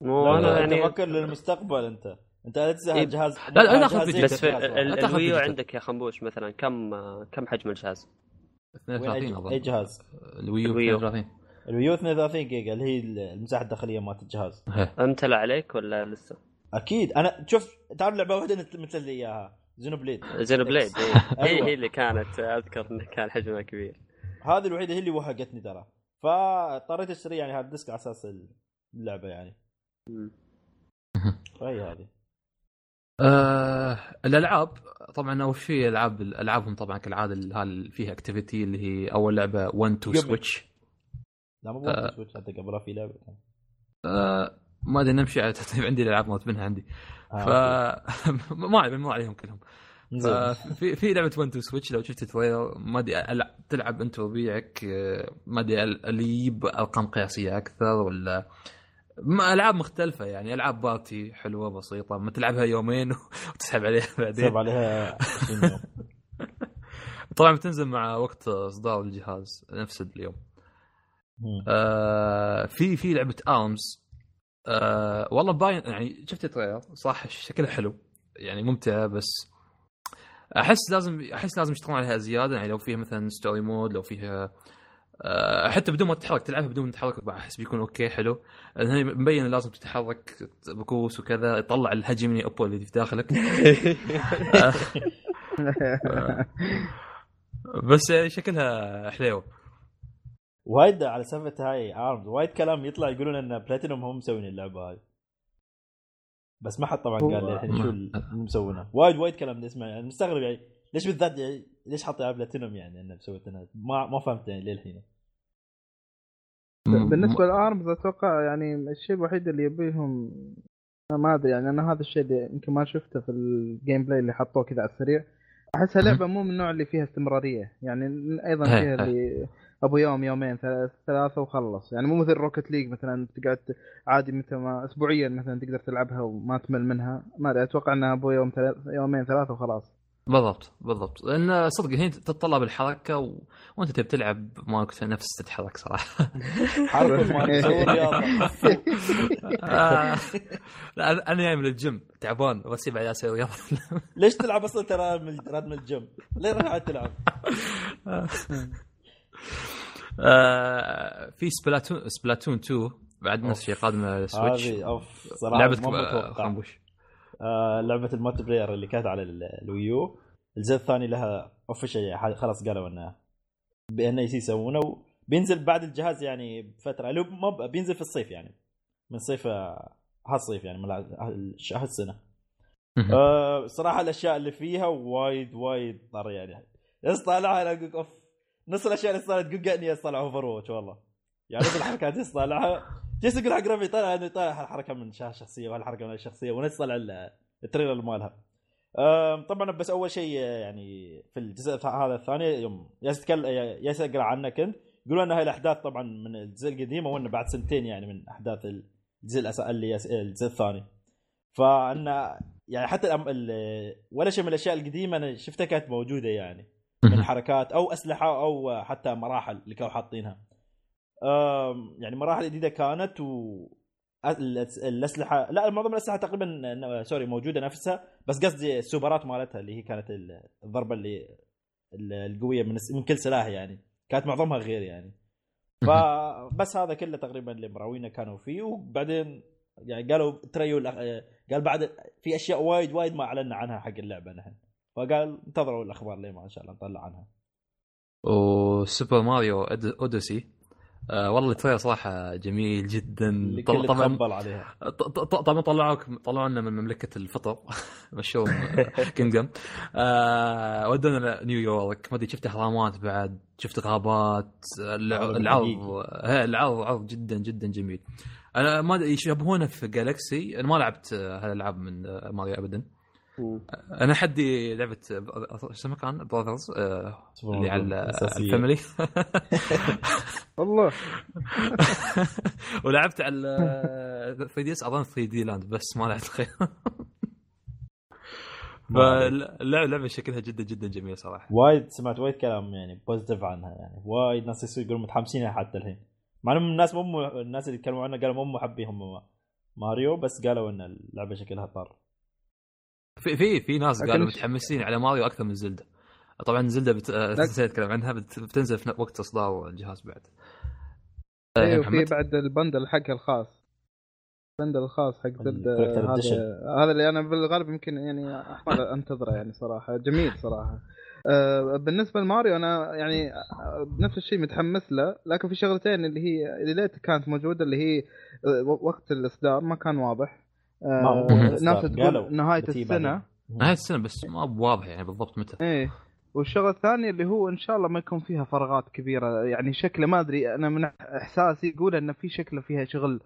مو لا، أنا لا، يعني تفكر للمستقبل أنت. انت لا تنسى إيه. جهاز لا، لا، فيديو. بس ال Wii U. عندك يا خنبوش مثلا كم كم حجم الجهاز؟ 32 وين أظن اي جهاز ال Wii U الويو. 32 الويو 32 جيجا اللي هي المساحة الداخلية مالت الجهاز. امتلى عليك ولا لسه؟ أكيد أنا شوف تعرف لعبة واحدة مثل لي إياها Xenoblade Xenoblade إيه. هي أيوة. هي اللي كانت أذكر انه كان حجمها كبير هذه الوحيدة هي اللي وهقتني ترى فاضطريت اشتري يعني hard disk على أساس اللعبة يعني. فهي هذه آه الألعاب طبعا أول شيء ألعاب ألعابهم طبعا كالعادة ال- هال فيها activity اللي هي أول لعبة 1 two قبل. سويتش لا مو ف- سويتش حتى قبلها في لعبة. آه ما أدري نمشي على ترتيب عندي الألعاب ما منها عندي. آه، ف ما مو عليهم كلهم. في في لعبة 1 two Switch لو شفت trailer ما أدري تلعب أنت وربيعك آه، ما أدري ال- اللي يجيب أرقام قياسية أكثر ولا ما ألعاب مختلفة يعني ألعاب party حلوة بسيطة ما تلعبها يومين وتسحب عليها بعدين حسب عليها 20 يوم. طبعا بتنزل مع وقت إصدار الجهاز نفس اليوم. آه في في لعبة Arms آه والله باين يعني شفت ال trailer صح شكلها حلو يعني ممتعه بس أحس لازم أحس لازم يشتغلون عليها زيادة يعني لو فيها مثلا story mode لو فيها حتى بدون ما تتحرك تلعبها بدون ما تتحرك احس بيكون okay حلو. هي مبين لازم تتحرك ب box وكذا يطلع ال Hajime no Ippo اللي في داخلك. آه، بس يعني شكلها حليوه وايد على سالفة هاي Arms وايد كلام يطلع يقولون إن بلاتينوم هم مسوين اللعبة هاي. بس ما حد طبعا هو- قال لي الحين شو اللي مسوونه. وايد وايد كلام نسمع. يعني مستغرب يعني ليش بالذات يعني ليش على بلاتينوم يعني انه مسوي؟ ما ما فهمت يعني للحين بالنسبة لل Arms أتوقع يعني الشيء الوحيد اللي يبيهم ما أدري يعني أنا هذا الشيء اللي يمكن ما شفته في ال gameplay اللي حطوه كذا على السريع. أحسها لعبة مو من النوع اللي فيها استمرارية. يعني أيضا هي- فيها هي. اللي أبو يوم يومين ثلاث ثلاثة وخلص. يعني مو مثل Rocket League مثلا تقعد عادي متى ما اسبوعيا مثلا تقدر تلعبها وما تمل منها. ما أدري أتوقع انها أبو يوم ثلاث يومين ثلاثة وخلاص. بالضبط بالضبط. لأن صدق هي تتطلب الحركة و... وأنت تبي تلعب ما كنت نفس تتحرك صراحة. حركة ما آه، لا أنا جاي من الجيم تعبان بس بعد أسوي رياضة. ليش تلعب أصلا ترى من راد من الجيم؟ ليه رجعت تلعب؟ آه، في سبلاتون سبلاتون 2 بعد نفس الشيء قادمه سويتش هذه أوف صراحة لعبه ما آه، آه لعبة المالتي بلاير اللي كانت على ال- الويو. الجزء الثاني لها اوفشل خلاص قالوا إنه بأن اي سي يسوونه. بينزل بعد الجهاز يعني بفترة لو ما بينزل في الصيف يعني. من صيف آه، هالصيف يعني من هالسنه. آه صراحة الأشياء اللي فيها وايد وايد طر يعني. بس طالعها أقول أوف. نص الأشياء اللي صارت ققني طالع اوفر واتش والله. يعني نص الحركات اللي طالعها جيت أقول حق ربي طالع أنا طالع هالحركه من شخصية وهالحركه من الشخصية ونفس طلع ال- التريلر مالها طبعا بس أول شيء يعني في الجزء هذا الثاني يوم ياس ياس اقرا عنه كنت يقولون ان هاي الأحداث طبعا من الجزء القديم وإنه بعد سنتين يعني من أحداث الجزء. اللي. الجزء الثاني فإن يعني حتى الأم... ال... ولا شيء من الأشياء القديمة أنا شفتها كانت موجودة يعني من. حركات أو أسلحة أو حتى مراحل اللي كانوا حاطينها يعني مراحل جديدة كانت و الأسلحة لا معظم الأسلحة تقريبا سوري موجودة نفسها بس قصدي السوبرات مالتها اللي هي كانت ال- الضربة اللي ال- القوية من من كل سلاح يعني. كانت معظمها غير يعني. فبس هذا كله تقريبا اللي مراوينا كانوا فيه. وبعدين يعني قالوا تريو قال بعد في أشياء وايد وايد ما اعلنا عنها حق اللعبة نحن. فقال انتظروا الأخبار لين ما إن شاء الله نطلع عنها. و Super Mario Odyssey. آه والله ال trailer صراحة جميل جدا. طبعا عليها. طبعا طلعوك طلعوا لنا من مملكة الفطر. Mushroom Kingdom آه ودونا نيويورك ما أدري شفت اهرامات بعد؟ شفت غابات؟ العرض. هي العرض عرض جدا جدا جميل. أنا ما أدري يشبهونه في Galaxy أنا ما لعبت آه، هالألعاب من آه، ماريو ابدا. أنا حدي لعبة آه، شو اسمها كان؟ Brothers اللي على الأساسية. ال family. والله. ولعبت على 3DS أظن 3D Land بس ما لعبت خير. فاللعبه اللعبه شكلها جدا جدا جميل صراحة. وايد سمعت وايد كلام يعني positive عنها يعني. وايد ناس يقولون متحمسين حتى الحين. مع إنهم الناس مو الناس اللي يتكلموا عنها قالوا مو محبين هم ماريو بس قالوا إن اللعبة شكلها طر في في في ناس قالوا متحمسين على ماريو أكثر من زلدة. طبعا زلدة بت... نسيت اتكلم عنها بت... بتنزل في وقت إصدار الجهاز بعد. أيوه في محمد؟ بعد البندل حقها الخاص. البندل الخاص حق Edition. هذا هذا اللي أنا بالغالب يمكن يعني أنتظره يعني صراحة. جميل صراحة. آه، بالنسبة لماريو أنا يعني نفس الشيء متحمس له لكن في شغلتين اللي هي اللي ليت كانت موجودة اللي هي وقت الإصدار ما كان واضح. ما هو وقت ناس تقول نهاية السنة. نهاية السنة بس ما بواضح يعني بالضبط متى. إيه. والشغلة الثانية اللي هو إن شاء الله ما يكون فيها فراغات كبيرة. يعني شكله ما أدري أنا من إحساسي يقول إن في شكله فيها شغل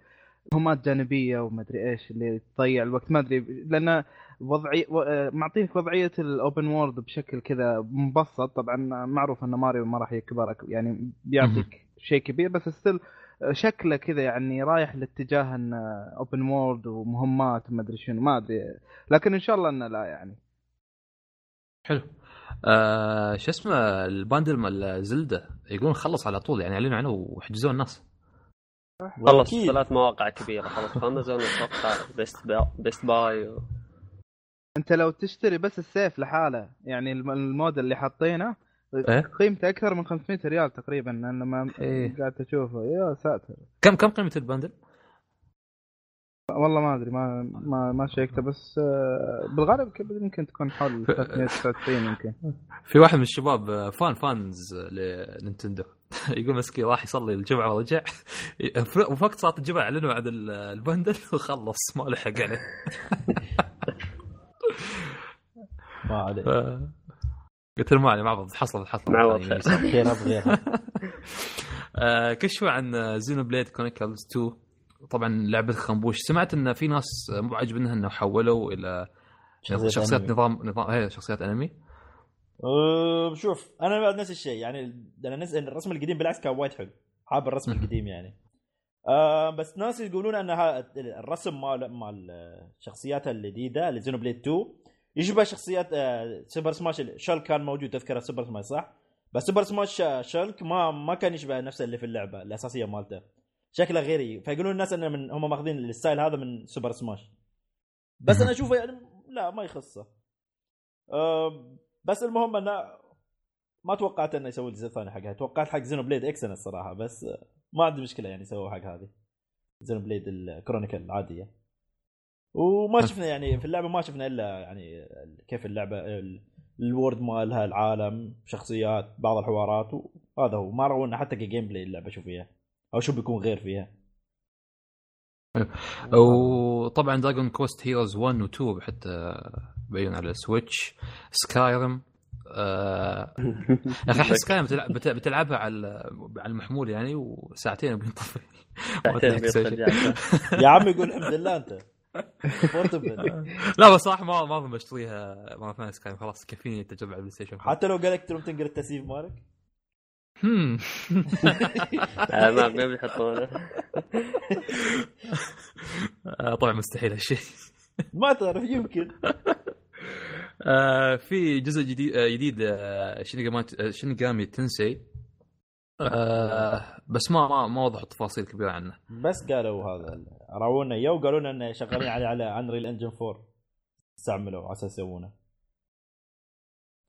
مهمات جانبية وما أدري إيش اللي تضيع الوقت. ما أدري لأن وضعي و- معطيك وضعية ال open world بشكل كذا مبسط. طبعا معروف إن ماريو ما راح يكبر يعني بيعطيك شيء كبير بس still شكله كذا يعني رايح لاتجاه انه open world ومهمات وما أدري شنو ما أدري. لكن إن شاء الله إنه لا يعني. حلو. آه شو اسمه ال bundle مال زلدة؟ يقولون خلص على طول يعني أعلنوا عنه وحجزوه الناس. خلص. ثلاث مواقع كبيرة خلص امازون أتوقع Best Bu... Best Buy و... أنت لو تشتري بس السيف لحاله يعني الم- الموديل اللي حاطينه إيه؟ قيمته أكثر من 500 ريال تقريبا أنا ما إيه. قاعد أشوفه يا ساتر. كم كم قيمة ال bundle؟ والله ما أدري ما ما ما شيكته بس آه، بالغالب يمكن تكون حول 399 يمكن. في واحد من الشباب آه، fan fans ل Nintendo. يقول مسكين راح يصلي الجمعة ورجع. وفقت صلاه الجمعة أعلنوا عن ال- bundle وخلص ما لحق عليه. ما عليه. ف- قلت له ما عليه معوض حصل. حصل معوض يعني خير. آه، كشفوا عن Xenoblade Chronicles 2 طبعا لعبة خنبوش سمعت إن في ناس مو عاجبنها إنه حولوا إلى شخصيات. نظام نظام هي شخصيات أنمي. أه، شوف أنا بعد نفس الشيء. يعني أنا نس... الرسم القديم بالعكس كان وايد حلو. حاب الرسم القديم يعني. أه بس ناس يقولون ان الرسم مال مال الشخصيات الجديدة اللي Xenoblade 2 يشبه شخصيات آه، سوبر سماش شلك كان موجود تذكر سوبر سماش صح؟ بس سوبر سماش شلك ما ما كان يشبه نفسه اللي في اللعبة الأساسية مالته. شكله غيري. فيقولون الناس إنه من هم ماخذين ال style هذا من سوبر سماش بس أنا أشوفه يعني لا ما يخصه. أه بس المهم إنه ما توقعت إنه يسوي الجزء الثاني حقها. توقعت حق Xenoblade X أنا الصراحة بس ما عندي مشكلة يعني سووا حق هذه. Xenoblade ال Chronicle العادية. وما شفنا يعني في اللعبة ما شفنا إلا يعني كيف اللعبة ال- ال world مالها العالم شخصيات بعض الحوارات وهذا هو. ما رونا حتى ك gameplay اللعبة شو فيها أو شو بيكون غير فيها. وطبعا Dragon Quest Heroes 1 و 2 حتى بييون على ال Switch Skyrim يا أخي أحس سكايرم بتلعب بت- بتلعبها على على المحمول يعني وساعتين. جاهزة. يا عم يقول الحمد لله أنت. لا بس صراحة ما ما أظن بشتريها مره ثانية Skyrim خلاص كفيني التجربة على ال PlayStation حتى لو قالك تروح تنقل ال save مالك؟ هم. ما ما بيحطونه. آه، طبعا مستحيل هالشيء. ما تعرف يمكن. آه، في جزء جديد آه، جديد Shin Megami Tensei. آه، بس ما ما ما وضحوا تفاصيل كبيرة عنه. بس قالوا هذا راونا اياه وقالوا لنا انه شغالين عليه على Unreal Engine 4 استعملوا على أساس يسوونه.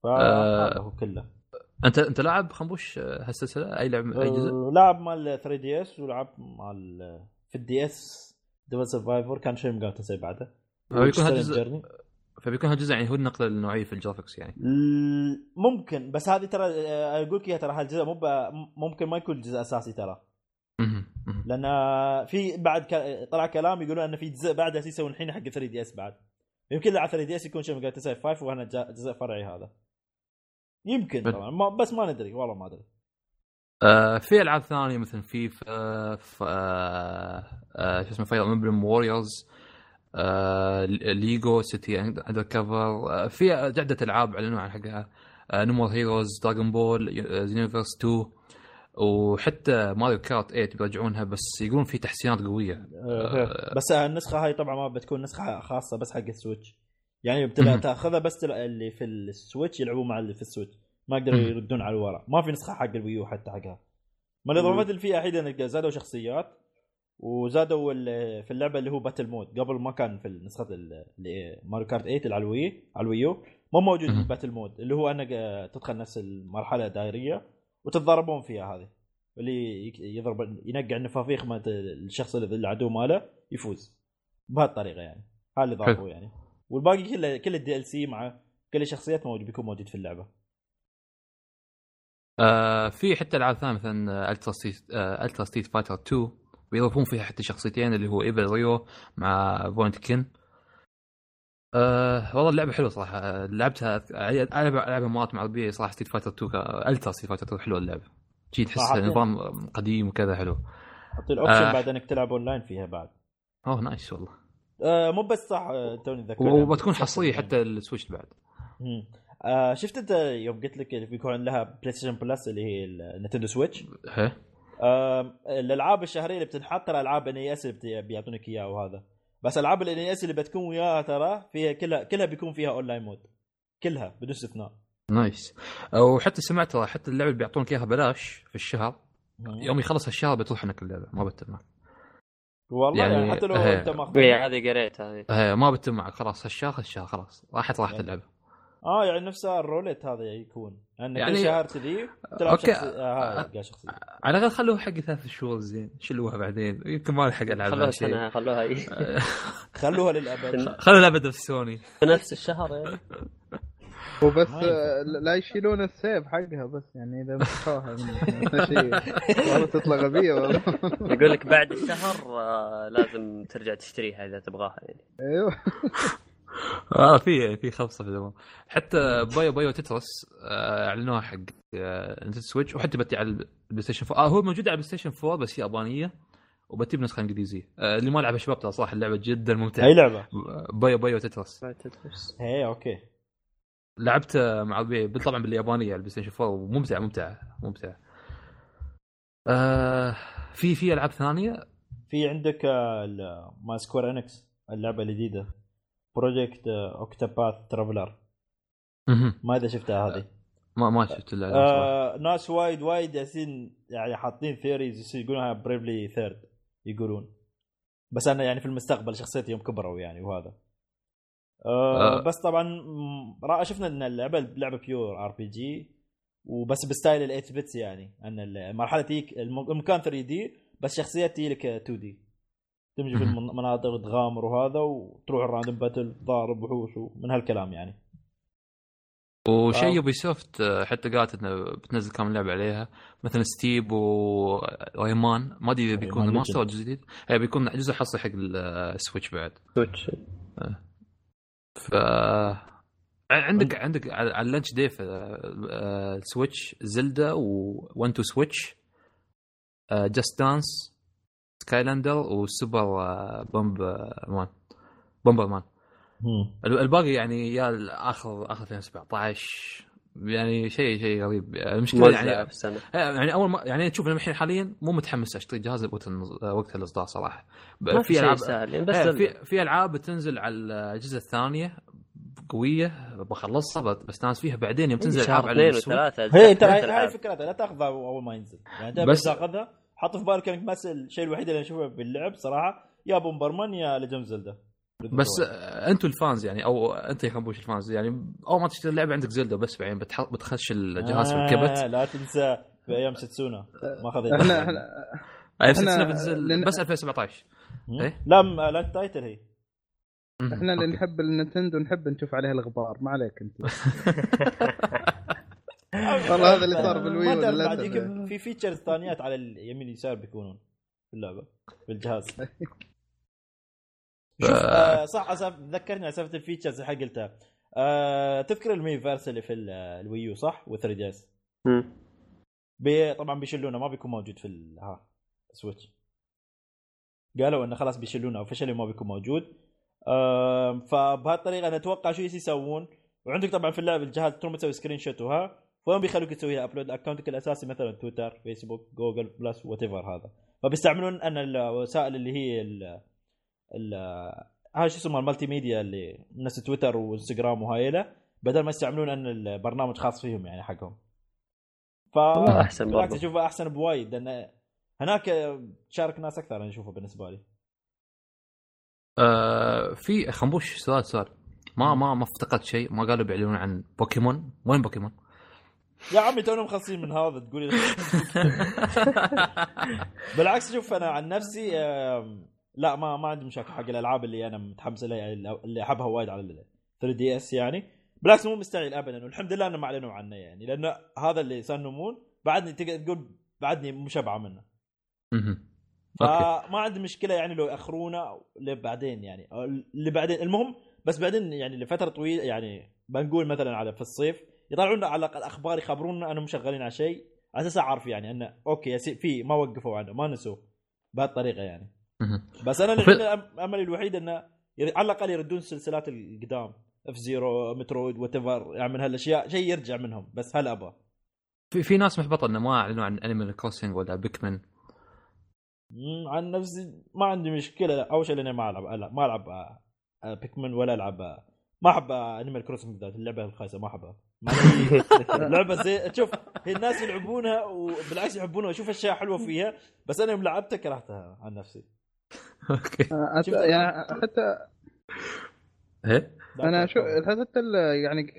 فهذا آه. هو كله. انت أنت لاعب خنبوش آه، هالسلسلة؟ أي لعب أي جزء؟ أه، لعب مال 3DS ولعب مال في ال DS Devil Survivor كان Shin Megami Tensei بعده. هو يكون هالجزء-. فبيكون هالجزء يعني هو النقلة النوعية في ال graphics يعني. ممكن بس هذه ترى أه، أقول لك ترى هالجزء مو ممكن ما يكون جزء أساسي ترى. لأن في بعد طلع كلام يقولون إن في جزء بعد يسوون الحين حق 3DS بعد. يمكن على 3DS يكون Shin Megami Tensei 5 وهنا جزء فرعي هذا. يمكن طبعا ما بس ما ندري والله ما أدري. آه، في ألعاب ثانية مثل فيفا آه، آه، آه، شو اسمه Fire Emblem Warriors LEGO City Undercover في عده ألعاب أعلنوا عن حقها. نمور heroes Dragon Ball Xenoverse 2 وحتى Mario Kart 8 بيرجعونها بس يقولون في تحسينات قوية. أه، بس النسخة هاي طبعا ما بتكون نسخة خاصة بس حق ال Switch. يعني بتلائمهم. تأخذها بس اللي في ال Switch يلعبون مع اللي في ال Switch. ما يقدروا. يردون على الورا. ما في نسخة حق ال Wii U حتى حقها. ما الإضافات اللي فيها الحين إنك زادوا شخصيات وزادوا في اللعبة اللي هو battle mode قبل ما كان في نسخة Mario Kart 8 اللي على ال Wii على ال Wii U ما موجود. ال battle mode اللي هو انك تدخل نفس المرحلة الدائريه وتتضاربون فيها هذه. اللي يضرب ينقع النفافيخ مالت الشخص اللي العدو ماله يفوز. بهالطريقة يعني. هذا اللي ضافوه يعني. والباقي كله كل ال DLC مع كل الشخصيات موجود بيكون موجود في اللعبة. آه في حتى العاب ثانية مثلا Ultra Street آه Ultra Street Fighter 2 بيضيفون فيها حتى شخصيتين اللي هو Evil Ryu مع Violent Ken. آه والله اللعبة حلوة صراحة. لعبتها العب ألعبها مرات مع ربيعي صراحة. Street Fighter 2 كا- Ultra Street Fighter 2 حلوة اللعبة. جيه تحس. نظام قديم وكذا حلو. حطي ال option آه. بعد إنك تلعب اونلاين فيها بعد. أوه nice والله. آه مو بس صح توني ذكرت. وبتكون حصريه حتى ال Switch بعد. مم. آه شفت أنت يوم قلت لك بيكون لها PlayStation Plus اللي هي ال Nintendo Switch الألعاب الشهرية اللي بتنحط ترى ألعاب NES اللي بيعطونك إياها وهذا. بس ألعاب ال NES اللي بتكون وياها ترى فيها كلها كلها بيكون فيها online mode كلها بدون استثناء. nice وحتى سمعت ترى حتى اللعبة اللي بيعطونك إياها بلاش في الشهر. يوم يخلص الشهر بتروح انك اللعبة ما بتتم معك والله يعني- يعني, حتى لو. أنت ماخذ هذه قريت هذه ما بتتم معك خلاص هالشهر هالشهر خلاص. راحت راحت اللعبة. آه يعني نفسها الروليت هذا يكون. ان يعني- كل شهر كذي تلعب okay. شخصي آه شخصية. على الأقل خلوها حق ثلاث شهور زين. شيلوها بعدين. يمكن ما ألحق ألعب خلوها سنة خلوها إيه. خلوها للأبد. خلوا لعبه في سوني. في نفس الشهر يعني. وبس. آه، لا يشيلون ال save حقها بس يعني إذا مسحوها شيء. والله تطلع غبية والله. يقول لك بعد الشهر آه، لازم ترجع تشتريها إذا تبغاها يعني. أيوه. آه في في خبصه في الأمور حتى Puyo Puyo Tetris آه، أعلنوها حق آه، Switch وحتى بتي على ال PlayStation 4 آه هو موجود على ال PlayStation 4 بس هي يابانيه وبتي بنسخة إنجليزية. آه، اللي ما لعبها شباب ترى صراحة اللعبة جدا ممتعة. أي لعبة؟ Puyo Puyo Tetris Tetris. اي okay. لعبت مع طبعا باليابانيه على البلاي ستيشن 4 وممتعة ممتعة ممتعة. آه في في ألعاب ثانية؟ في عندك آه، ال- ما سكوير إنكس اللعبة الجديدة. بروجكت اوكتاباث ترافلر. ما إذا شفتها هذه ما ما شفت صراحة. آه ناس وايد وايد ياسين يعني حاطين ثيوريز يقولونها بريفلي ثيرد يقولون بس أنا يعني في المستقبل شخصيتي يوم كبروا يعني وهذا آه آه. بس طبعا شفنا إن اللعبة لعبه pure RPG وبس ب style ال 8 bits يعني إن المرحله تجيك الم- المكان 3D بس شخصيات تجي لك 2D تمشي في. المناطق وتغامر وهذا وتروح ال random battle ضارب وحوش ومن هالكلام يعني. وشيء آه. Ubisoft آه، حتى قالت إنه بتنزل كم لعبة عليها. مثلا Steep و Rayman ما أدري إذا بيكون remaster أو جديد. هي بيكون جزء حصري حق ال Switch بعد. Switch ف عندك عندك على ال launch day في آه، ال Switch Zelda و 1-2-Switch Just Dance Skylander و Super آه، Bomb آه، man Bomberman ال- الباقي يعني يا اخر آخر 2017 يعني شيء شيء غريب. المشكلة يعني السنة. يعني أول ما يعني تشوف الحين حاليا مو متحمس أشتري جهاز وقت وقت الإصدار صراحة. ب- ما في العاب سهل يعني بس إيه، ال- في في ألعاب بتنزل على الجزء الثانية قوية بخلصها بستانس فيها بعدين يوم تنزل ألعاب على اثنين السوق. وثلاثه هي ترى هاي. فكرتها لا تأخذها أول ما ينزل. يعني بس تأخذها. حط في بالك انك بس الشيء الوحيد اللي اشوفه باللعب صراحة؟ يا Bomberman يا Legend Zelda بس آه، أنتم ال fans يعني أو انت يا خنبوش ال fans يعني اول ما تشتري اللعبة عندك Zelda بس بعدين بتح- بتخش الجهاز في الكبت. آه لا تنسى في أيام ستسونا. ما أخذ إحنا إحنا إحنا- سلسله بتنزل بس 2017 إيه؟ لا لا تايتل هي. إحنا اللي. نحب النينتندو نحب نشوف عليها الغبار. ما عليك أنت. والله هذا اللي صار بالوي ما تعرف للأسف. بعد يمكن في فيتشرز ثانيات على اليمين اليسار بيكونون في اللعبة في الجهاز آه صح أسف ذكرني على سالفة الفيتشرز اللي قلتها. آه تذكر المي فيرس اللي في ال- الويو صح؟ و3 دي اس. بي طبعا بيشيلونه ما بيكون موجود في ال- ها Switch قالوا إنه خلاص بيشيلونه officially ما بيكون موجود. آم، فبهالطريقة أنا أتوقع شو يسوون. وعندك طبعا في اللعب الجهاز تروح تسوي screenshot وها. فهم بيخلوك تسوي لها upload account ك الاساسي مثلا تويتر فيسبوك Google Plus whatever هذا. فبيستعملون أن الوسائل اللي هي ال ال هاي شو اسمها ال multimedia اللي نفس تويتر وإنستغرام وهايله بدل ما يستعملون أن البرنامج خاص فيهم يعني حقهم. ف بالعكس برضو. أشوفه أحسن بوايد لأن هناك تشارك ناس أكثر أنا أشوفه بالنسبة لي. آه في خنبوش سؤال سؤال. ما ما ما افتقدت شيء ما قالوا بيعلنون عن بوكيمون. وين بوكيمون؟ يا عمي تونا مخلصين من هذا تقول لي بالعكس شوف أنا عن نفسي لا ما ما عندي مشاكل حق الألعاب اللي أنا متحمس لها اللي أحبها وايد على ال 3DS يعني. بالعكس مو مستعجل ابدا والحمد لله إنه ما أعلنوا عنه يعني لأن هذا اللي Sun Moon بعدني تقدر تقول بعدني مشبعه منه. فما عندي مشكلة يعني لو يأخرونا لبعدين يعني اللي بعدين المهم بس بعدين يعني لفترة طويلة يعني بنقول مثلا على في الصيف يطلعون لنا على الأقل أخبار يخبرونا انهم شغالين على شيء. على أساس أعرف يعني إنه okay في ما وقفوا عنه ما نسوا بهالطريقه يعني. بس أنا أملي الوحيد إنه على الأقل يردون السلسلات القدام. F-Zero Metroid what يعني من هالأشياء شيء يرجع منهم بس هل ابى في في ناس محبطة إنه ما أعلنوا عن Animal Crossing ولا Pikmin عن نفسي ما عندي مشكلة. أول شيء لأني ما العب ما ألعب آه، آه، Pikmin ولا ألعب آه، ما أحب Animal Crossing بالذات اللعبة الخايسة ما أحبها. لعبة زي شوف هي الناس يلعبونها وبالعكس يحبونها. واشوف أشياء حلوة فيها بس أنا يوم لعبتها كرهتها عن نفسي. okay. شوف- يعني حتى إيه؟ أنا شو حتى ال- يعني ك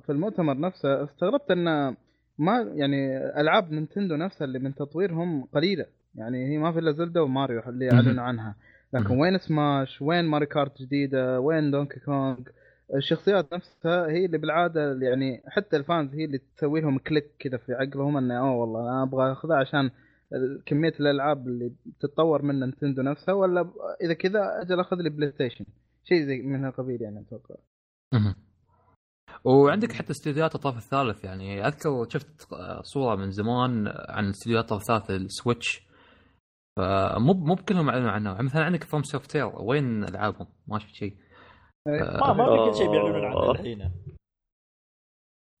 في المؤتمر نفسه استغربت إن ما يعني ألعاب Nintendo نفسها اللي من تطويرهم قليلة. يعني هي ما في إلا Zelda و Mario اللي. أعلنوا عنها. لكن. وين سماش؟ وين Mario Kart جديدة؟ وين Donkey Kong؟ الشخصيات نفسها هي اللي بالعادة يعني حتى ال fans هي اللي تسوي لهم click كذا في عقلهم إنه أوه والله أنا أبغى أخذها عشان كمية الألعاب اللي تتطور من Nintendo نفسها ولا إذا كذا أجل أخذ لي PlayStation شيء زي من هالقبيل يعني أتوقع. وعندك حتى استديوهات الطرف الثالث يعني أذكر شفت صورة من زمان عن استديوهات الطرف الثالث ال Switch فمو مو بكلهم اعلنوا عنها مثلا عندك From Soft وين ألعابهم؟ ما شفت شيء ما ما في كل شيء بيعلنون عنه آه. الحين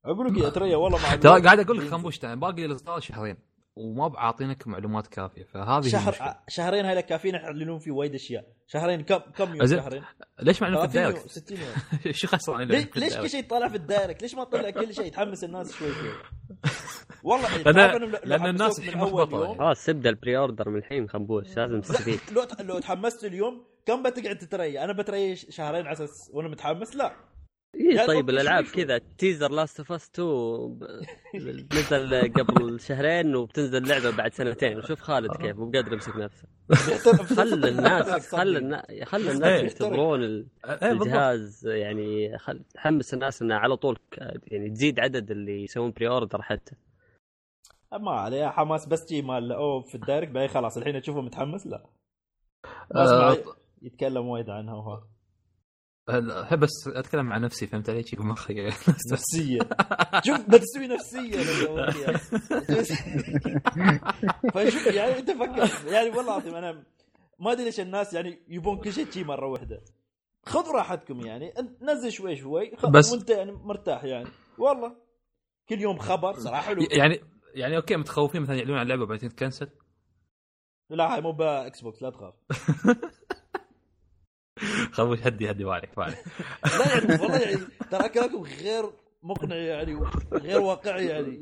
أقول لك يا ترى والله مع ترى قاعد أقول لك. خنبوش باقي الاصدار شهرين وما بعاطينك معلومات كافية فهذه. شهر شهرين هاي كافيين يعلنون فيه وايد أشياء شهرين كم كم يوم. شهرين ليش معلوم في 30 يوم ال Direct؟ 60 يوم شو خسران ليش كل؟ شيء يطلع في ال Direct ليش ما تطلع كل شيء تحمس الناس شوي شوي والله إنهم لو لأن الناس من محبطة يوم-. خلاص ابدا ال pre-order من الحين خنبوش لازم تستفيد لو لو تحمست اليوم كم بتقعد تتريى أنا بتريى شهرين على أساس وأنا متحمس؟ لا. اي طيب الألعاب. كذا teaser Last of Us 2 ب- نزل قبل شهرين وبتنزل لعبة بعد سنتين. وشوف خالد كيف مو قادر يمسك نفسه. خل الناس خل الناس خل. الناس يختبرون. الجهاز يعني خل تحمس الناس إنه على طول يعني تزيد عدد اللي يسوون pre-order حتى. ما عليه حماس بس جي مال اوه في ال Direct بعدين خلاص الحين أشوفه متحمس لا. آه، اسمع يتكلم وايد عنها وهذا أحب بس أتكلم عن نفسي فهمت علي؟ شي بمخي نفسيه شوف بتسوي نفسيه. فشوف يعني أنت فكر. يعني والله العظيم أنا ما أدري ليش الناس يعني يبون كل شيء شي مرة واحدة. خذ راحتكم يعني. نزل شوي شوي. بس- وأنت يعني مرتاح يعني. والله. كل يوم خبر صراحة حلو. يعني يعني أوكي متخوفين مثلا يعلنون عن لعبة وبعدين تكنسل لا هاي مو بإكس بوكس لا تخاف. خلوش هدي هدي بالك بالك لا يعني والله يعني ترى كلامكم غير مقنع يعني غير واقعي يعني.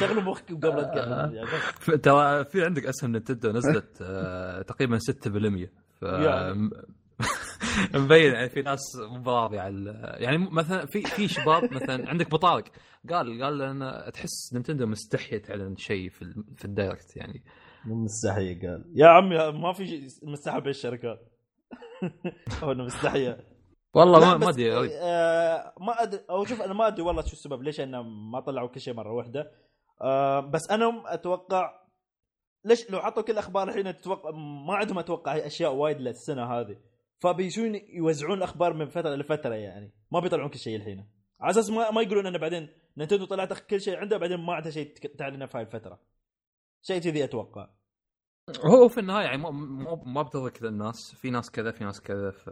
شغلوا مخكم قبل لا تتكلم يعني ترى في عندك اسهم نينتندو نزلت آه، تقريبا 6% ف يعني. مبين يعني في ناس مو راضيه على يعني م- مثلا في في شباب مثلا عندك ابو طارق قال قال أنا تحس نينتندو مستحية تعلن شيء في ال- في الدايركت يعني. مو مستحية قال. يا عمي ما في شيء مستحيل بين هو إنه مستحية والله ما أدري آه ما أدري أو شوف أنا ما أدري والله شو السبب ليش انه ما طلعوا كل شيء مرة واحدة. آه بس أنا أتوقع ليش لو حطوا كل الاخبار الحين تتوقع ما عندهم أتوقع أشياء وايد للسنة هذه. فبيسون يوزعون الاخبار من فترة لفترة يعني ما بيطلعون كل شيء الحين. على أساس ما, ما يقولون إنه بعدين نينتندو طلعت كل شيء عنده بعدين ما عندها شيء تعلنه في هاي الفترة. شيء كذي أتوقع. هو في النهاية يعني ما ما ما بتضر كذا الناس. في ناس كذا في ناس كذا ف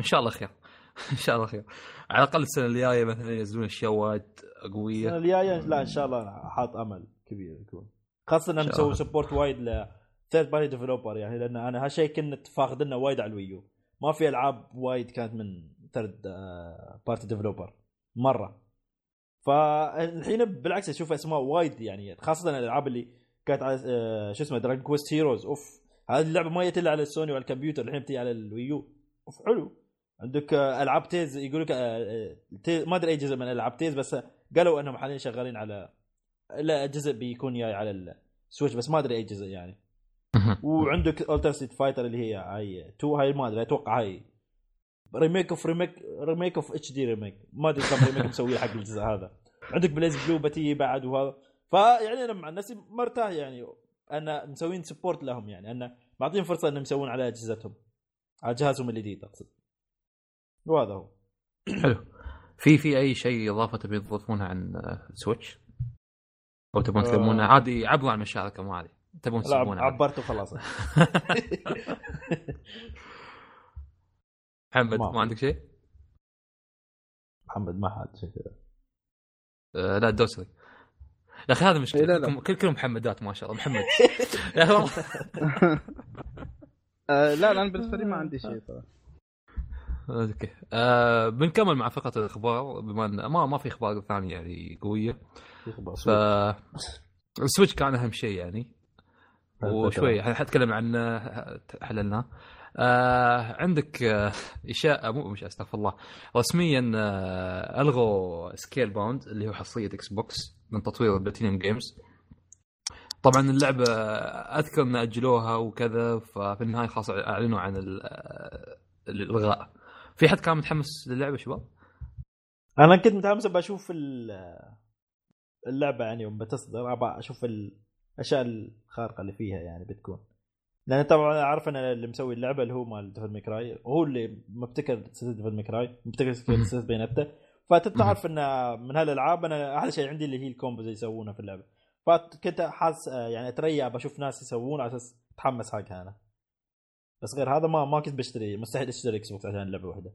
إن شاء الله خير. إن شاء الله خير. على الأقل السنة الجاية مثلا ينزلون أشياء وايد السنة قويه الجاية لا إن شاء الله حاط أمل كبير يكون. خاصة إنهم مسوي. support وايد ل third party developer يعني لأن أنا هالشيء كنت فاقدنا وايد على الوي يو. ما في ألعاب وايد كانت من third party developer مرة. فالحين بالعكس أشوف اسماء وايد يعني خاصة الألعاب اللي كانت على آه، شو اسمه Dragon Quest Heroes أوف هذه اللعبة ما جت الا على السوني وعلى الكمبيوتر الحين بتجي على الوي يو أوف حلو. عندك آه، ألعاب Tales يقول لك آه، ما أدري أي جزء من ألعاب Tales بس قالوا إنهم حاليا شغالين على لا جزء بيكون جاي على السويتش بس ما أدري أي جزء يعني. وعندك ألترا ستريت فايتر اللي هي هاي 2 هاي ما أدري أتوقع هاي. remake of remake remake of HD remake ما أدري كم remake مسوية حق الجزء هذا. عندك بليز بلو بتي بعد وهذا. فيعني أنا مع نفسي مرتاح يعني أن مسوين support لهم يعني أن معطيهم فرصة انهم يسوون على أجهزتهم على جهازهم الجديد أقصد وهذا هو حلو في في أي شيء إضافة تبي تضيفونها عن آه، سويتش أو تبون آه. تكلمونها عادي عبوا عن مشاعركم عادي تبون عادي. عبرت وخلاص محمد ما ما. عندك شيء؟ محمد ما حد شيء كذا آه لا الدوسري يا أخي هذا مشكله إيه، لا، لا. كلكم كلكم محمدات ما شاء الله. محمد. يا أخي والله آه لا لا أنا بالنسبة لي ما عندي شيء صراحة أوكي. آه بنكمل مع فقرة الإخبار بما إن ما ما في إخبار ثانية يعني قوية. ف السويتش كان أهم شيء يعني. وشوي حنتكلم عنه حللناه. آه عندك آه اشاعه مو مش أستغفر الله رسميا آه الغوا سكيل باوند اللي هو حصرية إكس بوكس من تطوير بلاتينيوم جيمز طبعا اللعبة آه، أذكر إن أجلوها وكذا ففي النهاية خلاص أعلنوا عن آه، الإلغاء. في حد كان متحمس للعبة شباب؟ أنا كنت متحمس بشوف ال- اللعبة يعني يوم بتصدر ابى أشوف الأشياء الخارقة اللي فيها يعني بتكون. لأن طبعا أعرف أن اللي مسوي اللعبة اللي هو مال ديفل ماي كراي هو اللي مبتكر سلسلة ديفل ماي كراي مبتكر سلسلة بايونيتا فتعرف أن من هالألعاب أنا أحلى شيء عندي اللي هي ال combos اللي يسوونه في اللعبة. فكنت حاس يعني اتريا بشوف ناس يسوون على أساس أتحمس حقها أنا. بس غير هذا ما ما كنت بشتري مستحيل أشتري إكس بوكس عشان لعبة واحدة.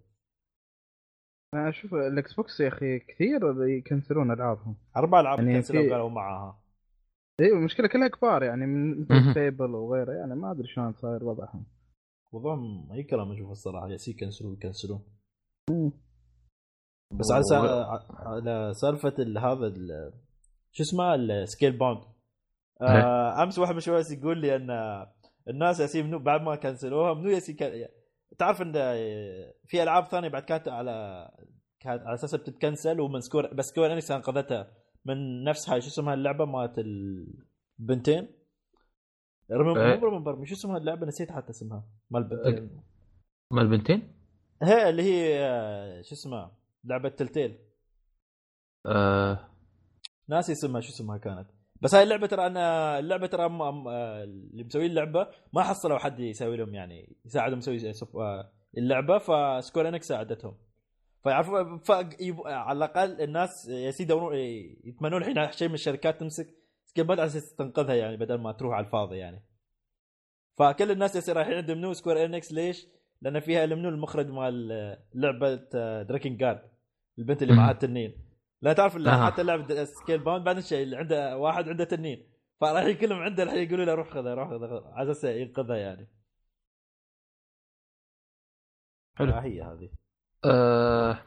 أنا أشوف الإكس بوكس يا أخي كثير ي cancel ون ألعابهم. أربع ألعاب يعني cancel وا في- وقالوا معاها. اي المشكلة كلها كبار يعني من. فيبل وغيره يعني ما أدري شلون صاير وضعهم وضعهم أي كلام أشوف الصراحة يا يكنسلون يكنسلون. بس على. على سالفة ال- هذا ال... شو اسمه السكيل باوند آه أمس واحد من الشباب يقول لي إن الناس ياسين منو بعد ما cancel وها منو ياسين كان... تعرف إن في ألعاب ثانية بعد كانت على كانت على أساس بتتكنسل ومن سكور بس سكوير انكس انقذتها من نفس هاي شو اسمها اللعبة مالت البنتين ريمبر إيه. مو ريمبر شو اسمها اللعبة؟ نسيت حتى اسمها. مال البنتين مال البنتين؟ هي اللي هي شو اسمها؟ لعبة تلتيل. آه. ناسي اسمها شو اسمها كانت. بس هاي اللعبة ترى أنا اللعبة ترى أم أم اللي مسويين اللعبة ما حصلوا حد يسوي لهم يعني يساعدهم يسوي آه، اللعبة فسكوير إنكس ساعدتهم. فيعرفوا على الأقل الناس يا يدورون يتمنون الحين شيء من الشركات تمسك سكيل على أساس تنقذها يعني بدل ما تروح على الفاضي يعني. فكل الناس يصير رايحين عند منو سكوير انكس ليش؟ لأن فيها منو المخرج مال لعبة دراكن جارد البنت اللي معها التنين. لا تعرف اللي آه. حتى لعبة سكيل باوند بعد الشيء اللي عنده واحد عنده تنين. فرايحين كلهم عنده الحين يقولوا له روح خذها روح خذها على أساس ينقذها يعني. حلو. هي هذه. آه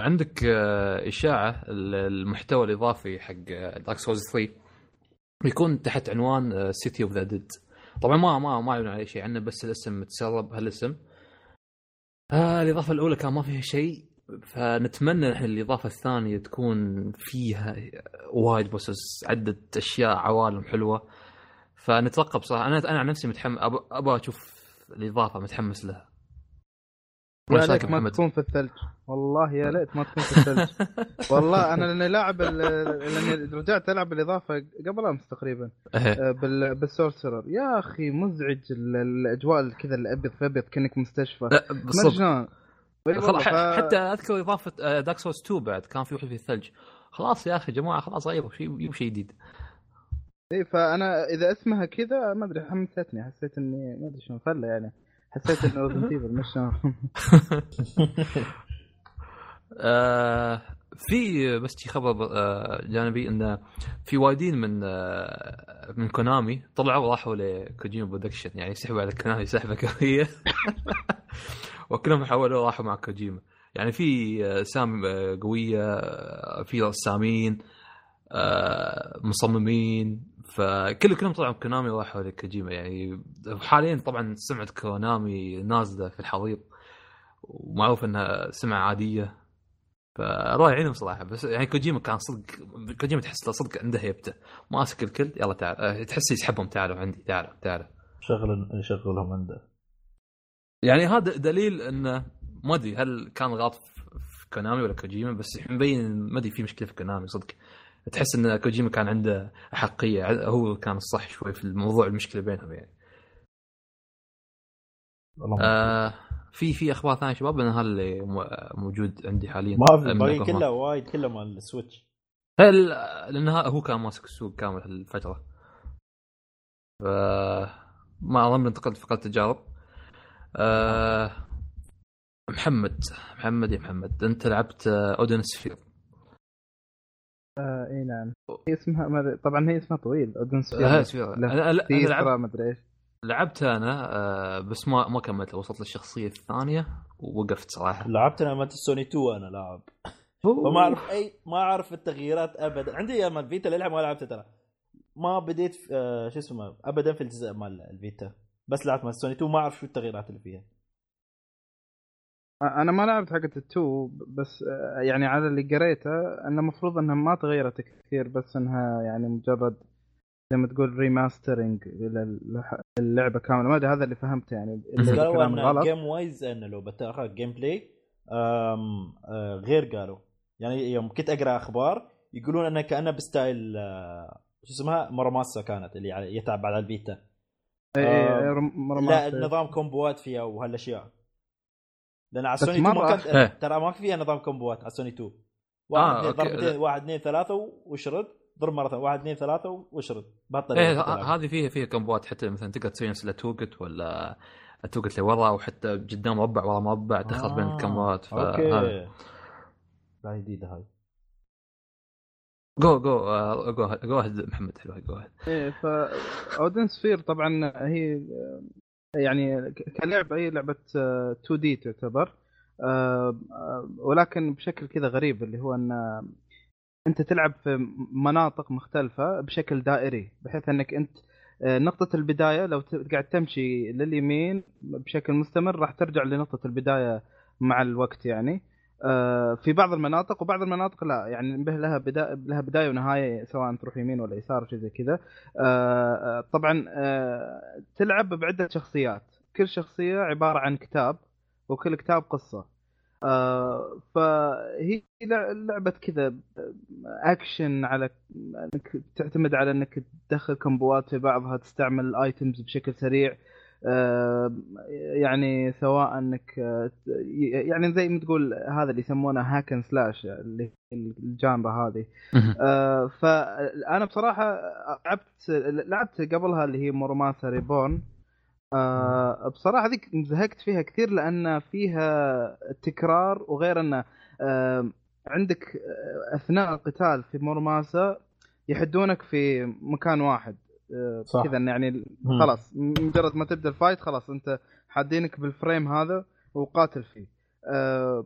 عندك آه إشاعة ال- المحتوى الإضافي حق دارك سولز 3 بيكون تحت عنوان City of the Dead طبعا ما ما ما يعلن عليه شيء عنه بس الاسم متسرب هالاسم. آه الإضافة الأولى كان ما فيها شيء فنتمنى نحن الإضافة الثانية تكون فيها وايد بوسس عدة أشياء عوالم حلوة. فنترقب صراحة أنا أنا عن نفسي متحمس ابى أشوف الإضافة متحمس لها. يا ليت ما محمد؟ تكون في الثلج. والله يا ليت ما تكون في الثلج. والله أنا لأني لاعب ال- لأني رجعت ألعب الاضافه قبل أمس تقريبا إيه. آه، بال بالسورسرر. يا أخي مزعج ال- الأجواء كذا الأبيض في أبيض كأنك مستشفى. بالضبط خلاص ح- ف- حتى أذكر إضافة دارك سولز 2 بعد كان في واحد في الثلج. خلاص يا أخي جماعة خلاص غيروا شيء يجيب شيء جديد. اي فأنا إذا اسمها كذا ما أدري حمستني حسيت إني ما أدري شلون فله يعني. حسيت إنه ريزدنت ايفل مش آه في بس شي خبر آه جانبي انه في وايدين من آه من كونامي طلعوا وراحوا لكوجيما برودكشن يعني سحبوا على كونامي سحبة قويه وكلهم حولوا راحوا مع كوجيما يعني في سام قوية في رسامين مصممين فكل كلهم طلعوا كونامي وراحوا لكوجيما يعني. حاليا طبعا سمعة كونامي نازلة في الحضيض ومعروف إنها سمعة عادية. فالله يعينهم صراحة. بس يعني كوجيما كان صدق كوجيما تحس له صدق عنده هيبته. ماسك الكل يلا تعال. أه، تحس يسحبهم تعالوا عندي تعالوا تعالوا. شغل يشغلهم عنده. يعني هذا دليل إنه ما أدري هل كان غلط في كونامي ولا كوجيما بس مبين ما أدري في مشكلة في كونامي صدق. تحس إن كوجيما كان عنده احقيه هو كان الصح شوي في الموضوع المشكلة بينهم يعني. آه في في أخبار ثانية شباب أنا اللي مو- موجود عندي حاليا؟ ما في. كله وايد كله مال السويتش. هل لأن هو كان ماسك السوق كامل هالفترة. ف ما أظن انتقلت فقط تجارب أه محمد محمد يا محمد أنت لعبت Odin Sphere آه إي نعم. هي اسمها طبعا هي اسمها طويل Odin هاي Sphere لا، أنا أنا في لعبت ما أدري إيش. لعبت أنا أه بس ما ما كملت وصلت للشخصية الثانية ووقفت صراحة. لعبت أنا مالت السوني 2 أنا لاعب. فما أعرف اي ما أعرف التغييرات ابدا. عندي أيام الفيتا للحين ما لعبتها ترى. ما بديت آه شو اسمه ابدا في الجزء مال الفيتا. بس لعبت مال السوني 2 ما أعرف شو التغييرات اللي فيها. أنا ما لعبت حقت ال two بس آه، يعني على اللي قريته إنه المفروض إنها ما تغيرت كثير بس إنها يعني مجرد زي ما تقول remastering اللعبة كاملة. ما أدري هذا اللي فهمته يعني إذا قالوا إن game wise إنه لو بتاخذ gameplay غير قالوا. يعني يوم كنت أقرأ أخبار يقولون إنه كأنه ب style آه، شو اسمها؟ Muramasa كانت اللي يتعب على الفيتا. آه، إيه، لا. النظام combo ات فيها وهالأشياء. لأن على سوني 2 ما كان إيه. ترى ما فيها نظام combo ات على سوني 2 واحد آه، اثنين okay. ضربتين واحد اثنين ثلاثة واشرد. ضرب مرة ثانية. واحد اثنين ثلاثة واشرد. بهالطريقه إيه هذه فيها فيها كمبوات حتى مثلا تقدر تسوي نفس التوقت ولا التوقت لورا وحتى قدام مربع ورا مربع تخلط بين آه، الكاميرات فهذا أوكي. لا جديدة هاي. جو جو آه، جو جو محمد حلو جو. إيه ف اودن سفير طبعا هي آه، يعني كلعبه هي لعبة 2 دي تعتبر. آه، آه، ولكن بشكل كذا غريب اللي هو إن آه، أنت تلعب في مناطق مختلفة بشكل دائري بحيث إنك أنت آه، نقطة البداية لو قاعد تمشي لليمين بشكل مستمر راح ترجع لنقطة البداية مع الوقت يعني. آه، في بعض المناطق وبعض المناطق لا يعني به لها بداية لها بداية ونهاية سواء تروح يمين ولا يسار شيء زي كذا. آه، آه، طبعا آه، تلعب بعدة شخصيات. كل شخصية عبارة عن كتاب وكل كتاب قصة. آه، فهي لع- لعبة كذا اكشن على إنك تعتمد على إنك تدخل combo ات في بعضها تستعمل ال items بشكل سريع. آه، يعني سواء انك آه، يعني زي ما تقول هذا اللي يسمونه hack and slash اللي ال genre هذه. آه، فأنا بصراحة لعبت لعبت قبلها اللي هي Muramasa Rebirth. آه، بصراحة ذيك زهقت فيها كثير لأن فيها تكرار وغير أنه آه، عندك أثناء القتال في Muramasa يحدونك في مكان واحد. صح. كذا يعني. خلاص مجرد ما تبدأ ال fight خلاص أنت حادينك بال frame هذا وقاتل فيه آه،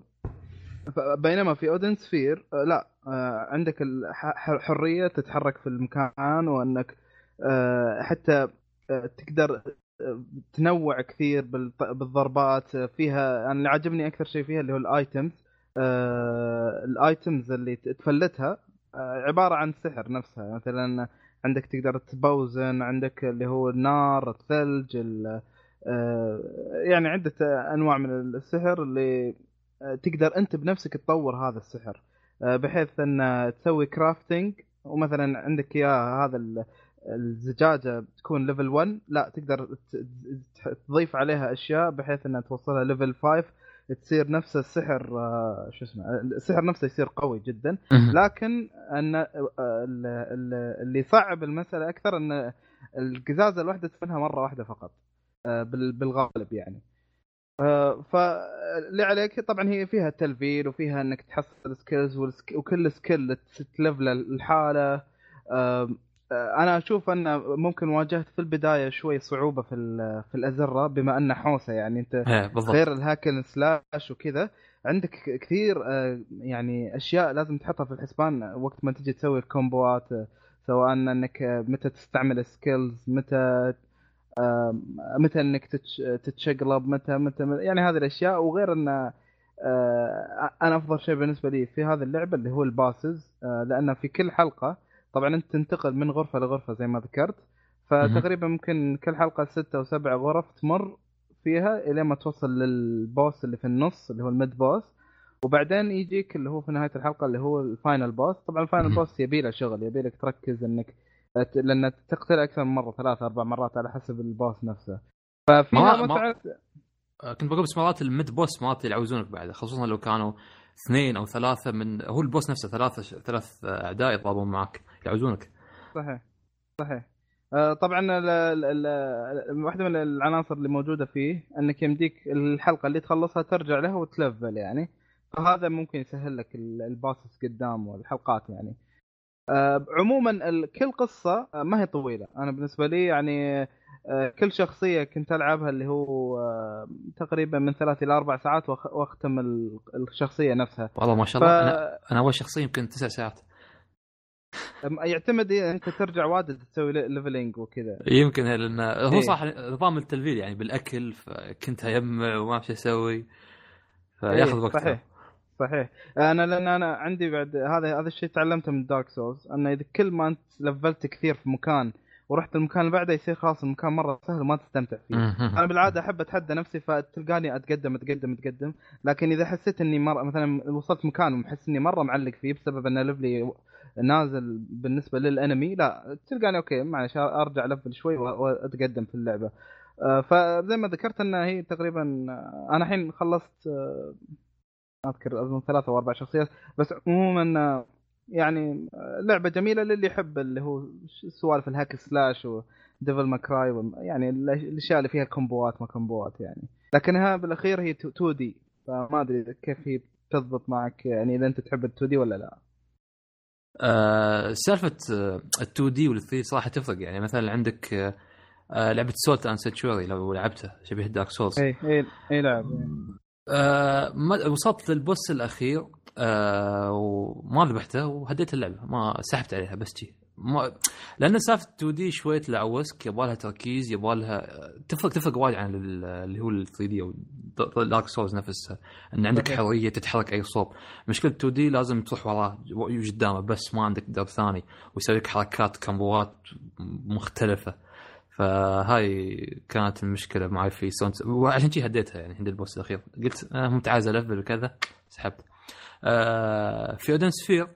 بينما في Odin Sphere آه، لا آه، عندك الحريه تتحرك في المكان وأنك حتى تقدر تنوع كثير بالضربات فيها أنا اللي عجبني أكثر شيء فيها اللي هو ال items ال items اللي تفلتها عبارة عن سحر نفسها مثلا عندك تقدر ت poison عندك اللي هو النار الثلج ال- آه، يعني عدة أنواع من السحر اللي آه، تقدر أنت بنفسك تطور هذا السحر. آه، بحيث أن تسوي crafting ومثلا عندك اياه هذا ال- الزجاجة تكون level 1 لا تقدر تضيف عليها أشياء بحيث أنها توصلها level 5 تصير نفس السحر آه، شو اسمه السحر نفسه يصير قوي جدا. لكن أن آه، ال- ال- اللي يصعب المسألة أكثر أن القزازة الواحدة تفنها مرة واحدة فقط آه، بال- بالغالب يعني فاللي عليك طبعا هي فيها تلفيل وفيها إنك تحصل skills وكل skill تلفل الحالة أنا أشوف أن ممكن واجهت في البداية شوي صعوبة في في الأزرة بما انه حوسة. يعني أنت بالضبط. غير ال hack and slash وكذا عندك كثير آه، يعني أشياء لازم تحطها في الحسبان وقت ما تجي تسوي ال combo ات آه، سواء أنك آه، متى تستعمل skills متى آه، متى أنك تتش- تتشقلب متى متى يعني هذه الأشياء. وغير أن آه، أنا أفضل شيء بالنسبة لي في هذه اللعبة اللي هو ال bosses آه، لأن في كل حلقة طبعا أنت تنتقل من غرفة لغرفة زي ما ذكرت فتقريبا ممكن كل حلقة ستة أو سبع غرف تمر فيها الين ما توصل لل boss اللي في النص اللي هو ال mid boss. وبعدين يجيك اللي هو في نهاية الحلقة اللي هو ال final boss. طبعا ال final. boss يبي له شغل يبي لك تركز إنك لأن تقتل أكثر من مرة ثلاث أربع مرات على حسب ال boss نفسه. ففيها ما- ما- متعة. آه، كنت بقول بس مرات ال mid boss مرات يعوزونك بعد خصوصا لو كانوا اثنين أو ثلاثة من هو ال boss نفسه ثلاثة ثلاث أعداء يضربون معك. يعوزونك صحيح صحيح. آه، طبعا ال- ال- ال- واحدة من العناصر اللي موجودة فيه أنك يمديك الحلقة اللي تخلصها ترجع لها وتلفل يعني. فهذا ممكن يسهل لك ال- ال bosses قدام والحلقات يعني. آه، عموما كل قصة آه، ما هي طويلة. أنا بالنسبة لي يعني كل شخصية كنت ألعبها اللي هو تقريبا من ثلاث إلى أربع ساعات وأختم ال- الشخصية نفسها. والله ما شاء ف... الله. أنا أنا أول شخصية يمكن تسع ساعات. يعتمد إيه، أنت ترجع واجد تسوي ليفلينج وكذا. يمكن لأن هو إيه. صح نظام التلفيل يعني بالأكل فكنت اجمع وما شو أسوي إيه، فياخذ وقت صحيح صحيح. أنا لأن أنا عندي بعد هذا هذا الشيء تعلمته من Dark Souls انه إذا كل ما أنت لفلت كثير في مكان ورحت المكان اللي بعده يصير خلاص المكان مرة سهل وما تستمتع فيه. أنا بالعادة أحب أتحدى نفسي فتلقاني أتقدم أتقدم أتقدم. لكن إذا حسيت إني مرة مثلا وصلت مكان وأحس إني مرة معلق فيه بسبب إن level ي نازل بالنسبة لل enemy لا تلقاني okay معلش أرجع لفل شوي وأتقدم في اللعبة. آه، فزي ما ذكرت إنها هي تقريبا أنا الحين خلصت آه، أذكر أظن ثلاثة أو أربع شخصيات بس عموما آه، يعني لعبة جميلة للي يحب اللي هو سوالف ال hack slash و Devil May Cry يعني الأشياء اللي فيها كومبوات ما كومبوات يعني. لكنها بالأخير هي 2D فما أدري كيف هي تضبط معك يعني إذا أنت تحب ال 2D ولا لا. آه، سالفة ال 2D وال 3 صراحة تفرق يعني. مثلا عندك آه، آه، لعبة Salt and Sanctuary لو لعبتها شبيه Dark Souls اي اي اي لعب آه ما وصلت لل boss الأخير. آه وما ذبحته وهديت اللعبة. ما سحبت عليها بس جي ما لأن سالفة 2D شوية تلعوسك يبغى لها تركيز يبغى لها تفرق تفرق وايد عن ال- اللي هو ال 3D أو Dark Souls نفسها إن عندك. حرية تتحرك أي صوب. مشكلة 2D لازم تروح وراه قدامه بس ما عندك درب ثاني ويسوي لك حركات كمبوات مختلفة. فهاي كانت المشكلة معي في Salt وعشان شي هديتها يعني عند ال boss الأخير. قلت ممكن عايز level وكذا سحبت. آه في Odin Sphere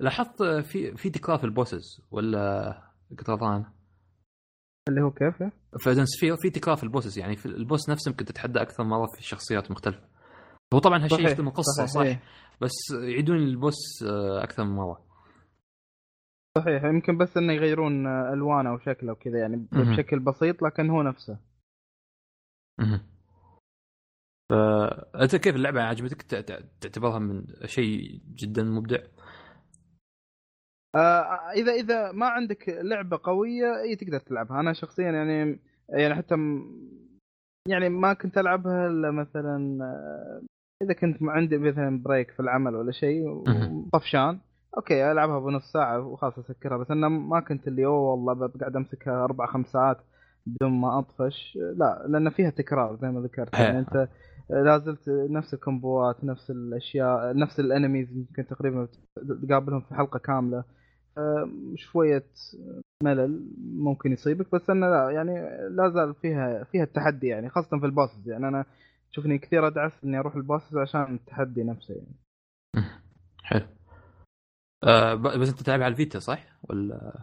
لاحظت في في تكرار في ال bosses ولا غلطان؟ اللي هو كيف؟ في Odin Sphere في تكرار في ال bosses يعني في ال boss نفسه ممكن تتحدى أكثر مرة في شخصيات مختلفة. هو طبعا هالشيء يخدم القصة صح؟ إيه. بس يعيدون البوس آه، أكثر من مرة. صحيح يمكن بس إنه يغيرون آه، ألوانه وشكله وكذا يعني. بشكل بسيط لكن هو نفسه. فأنت كيف اللعبة عجبتك؟ تعتبرها من شيء جدا مبدع؟ آه اذا إذا ما عندك لعبة قوية إي تقدر تلعبها. أنا شخصيا يعني يعني حتى يعني ما كنت ألعبها إلا مثلا آه، إذا كنت عندي مثلا break في العمل ولا شيء. وطفشان okay ألعبها بنص ساعة وخلاص أسكرها. بس أنا ما كنت اللي أوه والله بقعد أمسكها أربع خمس ساعات بدون ما أطفش. لا لأن فيها تكرار زي ما ذكرت. يعني. أنت لازلت نفس الكومبوات نفس الأشياء نفس ال enemies يمكن تقريبا تقابلهم في حلقة كاملة. شوية ملل ممكن يصيبك بس أنا لا يعني لا زال فيها فيها التحدي يعني خاصة في ال bosses يعني أنا شوفني كثير أدعس إني أروح ال bosses عشان التحدي نفسه يعني. حلو. ب- بس أنت تلعب على ال Vita صح؟ ولا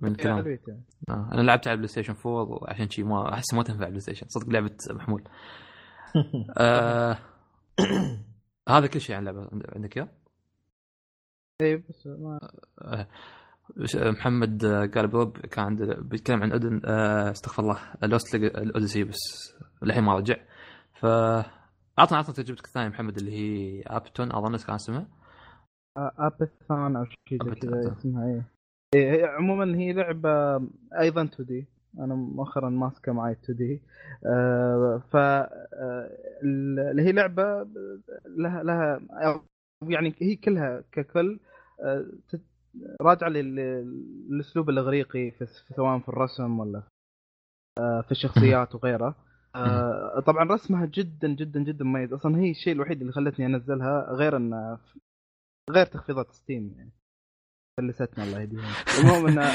من كلام؟ البيت يعني. آه. أنا لعبت على ال PlayStation 4 عشان شي ما أحس ما تنفع على ال PlayStation صدق لعبة محمول. آه هذا كل شيء عن اللعبه عندك إياه؟ اي بس ما آه، ش- محمد آه، قال بروب كان عنده بيتكلم عن أودن آه، استغفر الله Lost Odyssey بس للحين ما رجع. ف اعطنا أعطنا تجربتك الثانية محمد اللي هي Apotheon أظن كان اسمها؟ Apotheon أو شيء. كذا اسمها إيه. إيه، هي عموما هي لعبة أيضا 2D أنا مؤخرا ماسكة معي 2D. آه ف آه، اللي هي لعبة لها لها يعني هي كلها ككل آه، تت- راجعة لل- للأسلوب الإغريقي في سواء في الرسم ولا آه، في الشخصيات وغيره آه، طبعا رسمها جدا جدا جدا مميز. أصلا هي الشيء الوحيد اللي خلتني أنزلها غير إن غير تخفيضات ستيم يعني. فلستنا الله يهديهم. المهم انه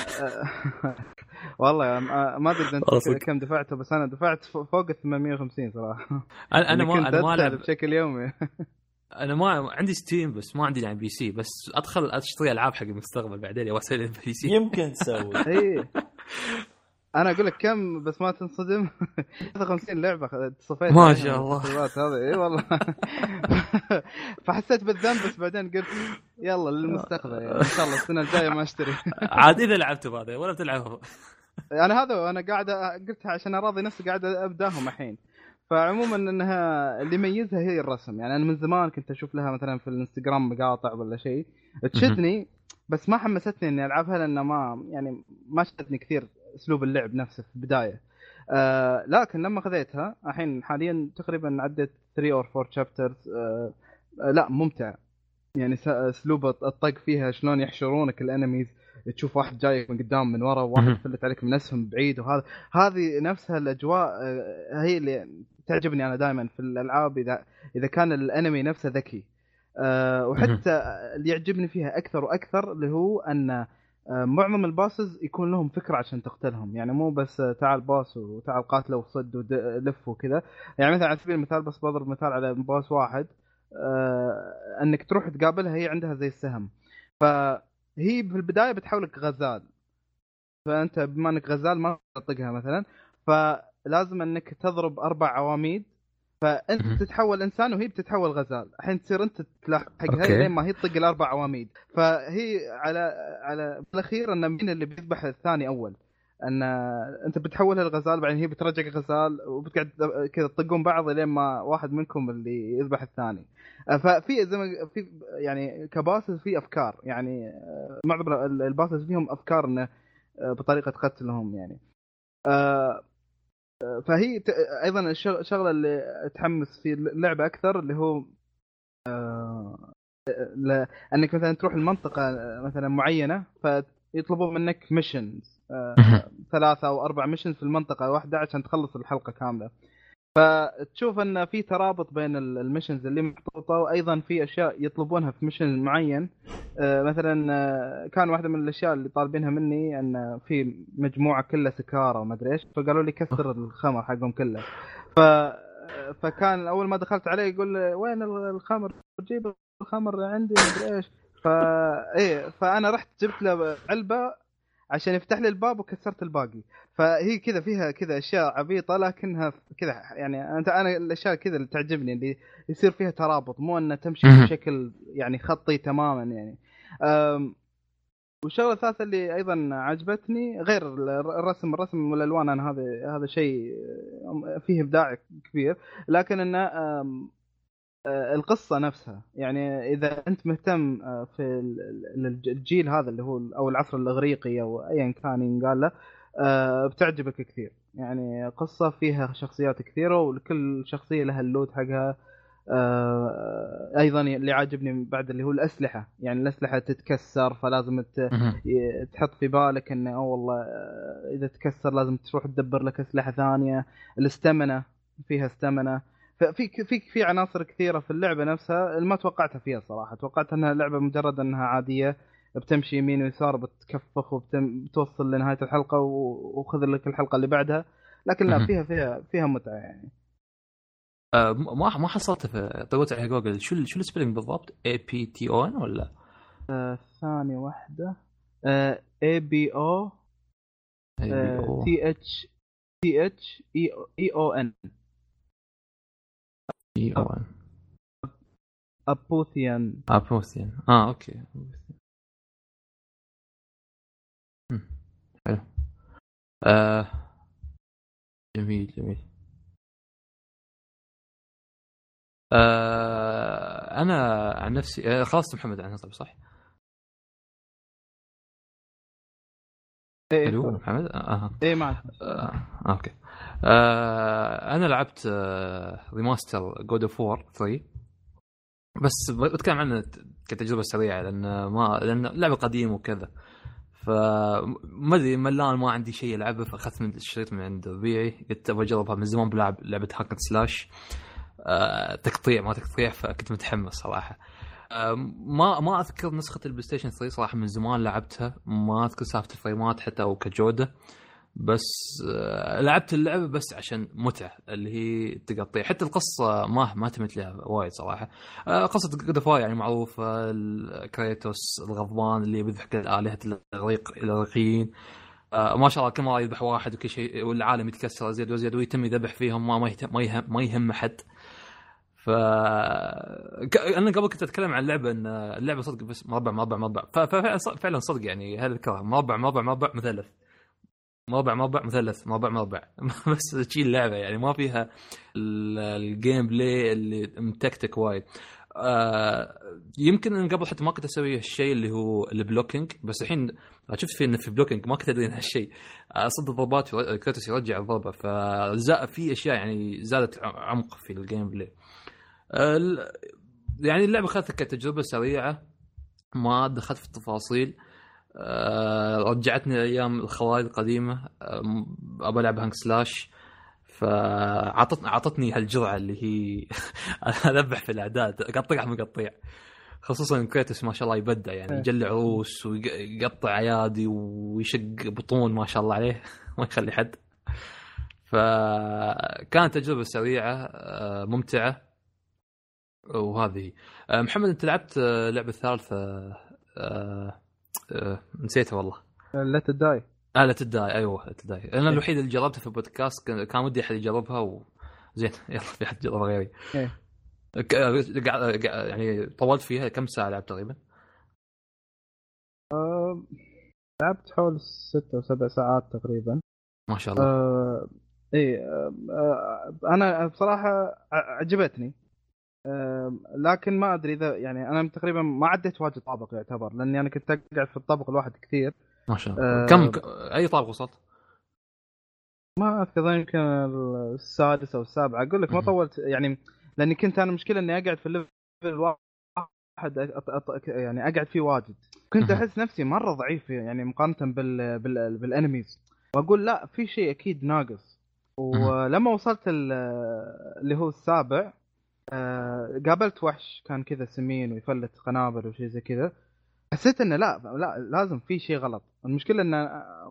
والله يا ما- ما أدري أنت. كم دفعته بس أنا دفعت فوق ال 850 صراحة. أنا أنا ما أنا ما ألعب. بشكل يومي. أنا ما عندي Steam بس ما عندي يعني PC بس أدخل أشتري ألعاب حق المستقبل بعدين أبغى أسوي PC يمكن تسوي. اي أنا أقول لك كم بس ما تنصدم. 53 لعبة صفيت ما شاء الله. هذه. إي والله. فحسيت بالذنب بس بعدين قلت يلا للمستقبل يعني إن شاء الله السنة الجاية ما أشتري. عاد إذا لعبت بهذا ولا بتلعبها أنا هذا أنا قاعد قلتها عشان أراضي نفسي قاعد أبداهم الحين. فعموما إنها اللي يميزها هي الرسم. يعني أنا من زمان كنت أشوف لها مثلا في الإنستغرام مقاطع ولا شيء. تشدني بس ما حمستني إني ألعبها لأن ما يعني ما شدتني كثير. أسلوب اللعب نفسه في البداية. آه لكن لما خذيتها الحين حاليا تقريبا عدت 3 اور 4 شابترز آه لا ممتع. يعني أسلوب الطق فيها شلون يحشرونك الانميز تشوف واحد جايك من قدام من ورا وواحد. يفلت عليك من اسهم بعيد وهذا هذه نفسها الأجواء آه، هي اللي تعجبني أنا دائما في الألعاب اذا إذا كان ال enemy نفسه ذكي. آه، وحتى اللي يعجبني فيها أكثر وأكثر اللي هو أن معظم ال bosses يكون لهم فكرة عشان تقتلهم. يعني مو بس آه، تعال boss وتعال قاتله وصد ولف وكذا. يعني مثلا على سبيل المثال بس بضرب مثال على boss واحد آه انك تروح تقابلها هي عندها زي السهم. فهي في البداية بتحولك غزال. فأنت بما إنك غزال ما تطقها مثلا. فلازم إنك تضرب أربع عواميد. فأنت مهم. تتحول إنسان وهي بتتحول غزال. الحين تصير أنت تلاحقها. لين ما هي تطق الأربع عواميد فهي على على بالاخير أن مين اللي بيذبح الثاني أول؟ أن أنت بتحولها لغزال بعدين هي بترجعك غزال وبتقعد كذا تطقون بعض لين ما واحد منكم اللي يذبح الثاني. ففي زي ما في يعني ك bosses في أفكار. يعني معظم ال- ال bosses فيهم أفكار إنه آه، بطريقة قتلهم يعني. آه، فهي أيضا الشغ- الشغلة اللي تحمس في اللعبة أكثر اللي هو آه، أنك مثلا تروح المنطقة مثلا معينة فيطلبون منك missions مهم. ثلاثة أو أربع missions في المنطقة واحدة عشان تخلص الحلقة كاملة فتشوف أن في ترابط بين ال- ال missions اللي محطوطة وأيضا في أشياء يطلبونها في mission معين. آه، مثلا آه، كان واحدة من الأشياء اللي طالبينها مني أن في مجموعة كلها سكارة وما أدري إيش فقالوا لي كسر الخمر حقهم كله. ف فكان أول ما دخلت عليه يقول وين الخمر؟ جيب الخمر عندي ما أدري إيش. فا إيه فأنا رحت جبت له علبة عشان يفتح لي الباب وكسرت الباقي. فهي كذا فيها كذا أشياء عبيطة لكنها كذا يعني أنت أنا الأشياء كذا اللي تعجبني اللي يصير فيها ترابط مو إنها تمشي. بشكل يعني خطي تماما يعني. والشغلة الثالثة اللي أيضا عجبتني غير الرسم الرسم والألوان أنا هذا هذا شيء فيه إبداع كبير. لكن إنه القصة نفسها. يعني إذا أنت مهتم آه، في ال- ال- الجيل هذا اللي هو أو العصر الإغريقي أو ايا كان ينقال له آه، بتعجبك كثير. يعني قصة فيها شخصيات كثيرة وكل شخصية لها اللود حقها. آه، أيضا اللي عاجبني بعد اللي هو الأسلحة. يعني الأسلحة تتكسر فلازم تحط في بالك إنه أوه والله آه، إذا تكسر لازم تروح تدبر لك أسلحة ثانية. الاستمنه فيها استمنه ففي في في عناصر كثيرة في اللعبة نفسها ما توقعتها فيها صراحة توقعت أنها لعبة مجرد أنها عادية بتمشي يمين ويسار بتكفخ وبتوصل لنهاية الحلقة وخذ لك الحلقة اللي بعدها لكن لا. فيها فيها فيها متعة يعني آه، ما ما حصلت في طويت على جوجل شو شو ال spelling بالضبط؟ A P T O N ولا؟ آه ثانية واحدة A P O. T H T H E O N E O N Apotheon Apotheon آه okay. حلو آه. جميل جميل آه أنا عن نفسي آه خلصت محمد طيب صح؟ إيه حلو محمد آه. إيه معك آه. okay آه. أنا لعبت آه. remaster God of War 3 بس بتكلم عنه كتجربة سريعة لأن ما لأن لعبة قديمة وكذا فما أدري ملان ما عندي شيء ألعبه فأخذت من الشريط من عند ربيعي قلت أبغى أجربها من زمان بلعب لعبة hack slash آه تقطيع ما تقطيع فكنت متحمس صراحة آه ما ما أذكر نسخة ال PlayStation 3 صراحة من زمان لعبتها. ما أذكر سالفة ال frameات حتى أو كجودة. بس آه لعبت اللعبة بس عشان متعة اللي هي تقطيع. حتى القصة ما ما اهتمت لها وايد صراحة. آه قصة جود يعني معروفة كريتوس الغضبان اللي بيذبح كل الهه الاغريق الاغريقيين آه ما شاء الله كل مرة يذبح واحد وكل شيء والعالم يتكسر زيادة وزيادة ويتم يذبح فيهم ما ما يهم, ما يهم أحد. ف أنا قبل كنت أتكلم عن اللعبة إن اللعبة صدق بس مربع مربع مربع. ففعلا صدق يعني هذا الكلام. مربع مربع مربع مثلث. مربع مربع مثلث. مربع مربع. بس شي اللعبة يعني ما فيها ال- ال gameplay اللي متكتك وايد. آه يمكن ان قبل حتى ما كنت أسوي هالشيء اللي هو ال blocking بس الحين شفت في انه في blocking ما كنت أدري عن هالشيء آه، صد الضربات كريتوس يرجع الضربة. فزاد في أشياء يعني زادت عمق في ال gameplay يعني اللعبة اخذتها كتجربة سريعة ما دخلت في التفاصيل. آه، رجعتني أيام الخوارج القديمة. أبى ألعب هانك سلاش. فعطتني عطتني هالجرعة اللي هي أذبح في الأعداد أقطعها مقطيع. خصوصا كريتوس ما شاء الله يبدع يعني إيه. يجلع روس ويقطع أيادي ويشق بطون ما شاء الله عليه ما يخلي حد. فكانت تجربة سريعة آه، ممتعة. وهذه. آه، محمد أنت لعبت آه، اللعبه الثالثه آه، آه، نسيتها والله. لا تداي آه لا تداي أيوه لا تداي أنا الوحيد اللي جربتها في البودكاست كان ودي أحد يجربها وزين يلا في حد جربها غيري. إيه. يعني طولت فيها كم ساعة لعبت تقريبا؟ آه، لعبت حول ست أو سبع ساعات تقريبا. ما شاء الله. آه إيه آه آه، أنا بصراحة عجبتني. آه لكن ما أدري إذا يعني أنا تقريبا ما عديت واجد طابق يعتبر لأني أنا كنت أقعد في الطابق الواحد كثير. ما شاء الله. آه، كم ك- أي طابق وصلت؟ ما أذكر يمكن السادس أو السابع. أقول لك ما. طولت يعني لأني كنت أنا مشكله إني أقعد في الليفل الواحد أط- أط- يعني أقعد فيه واجد. كنت. أحس نفسي مرة ضعيف يعني مقارنة بال بال بالأنميز. وأقول لا في شيء أكيد ناقص. ولما وصلت ال- اللي هو السابع آه، قابلت وحش كان كذا سمين ويفلت قنابل وشيء زي كذا. حسيت إنه لا لا لازم في شيء غلط. المشكلة إن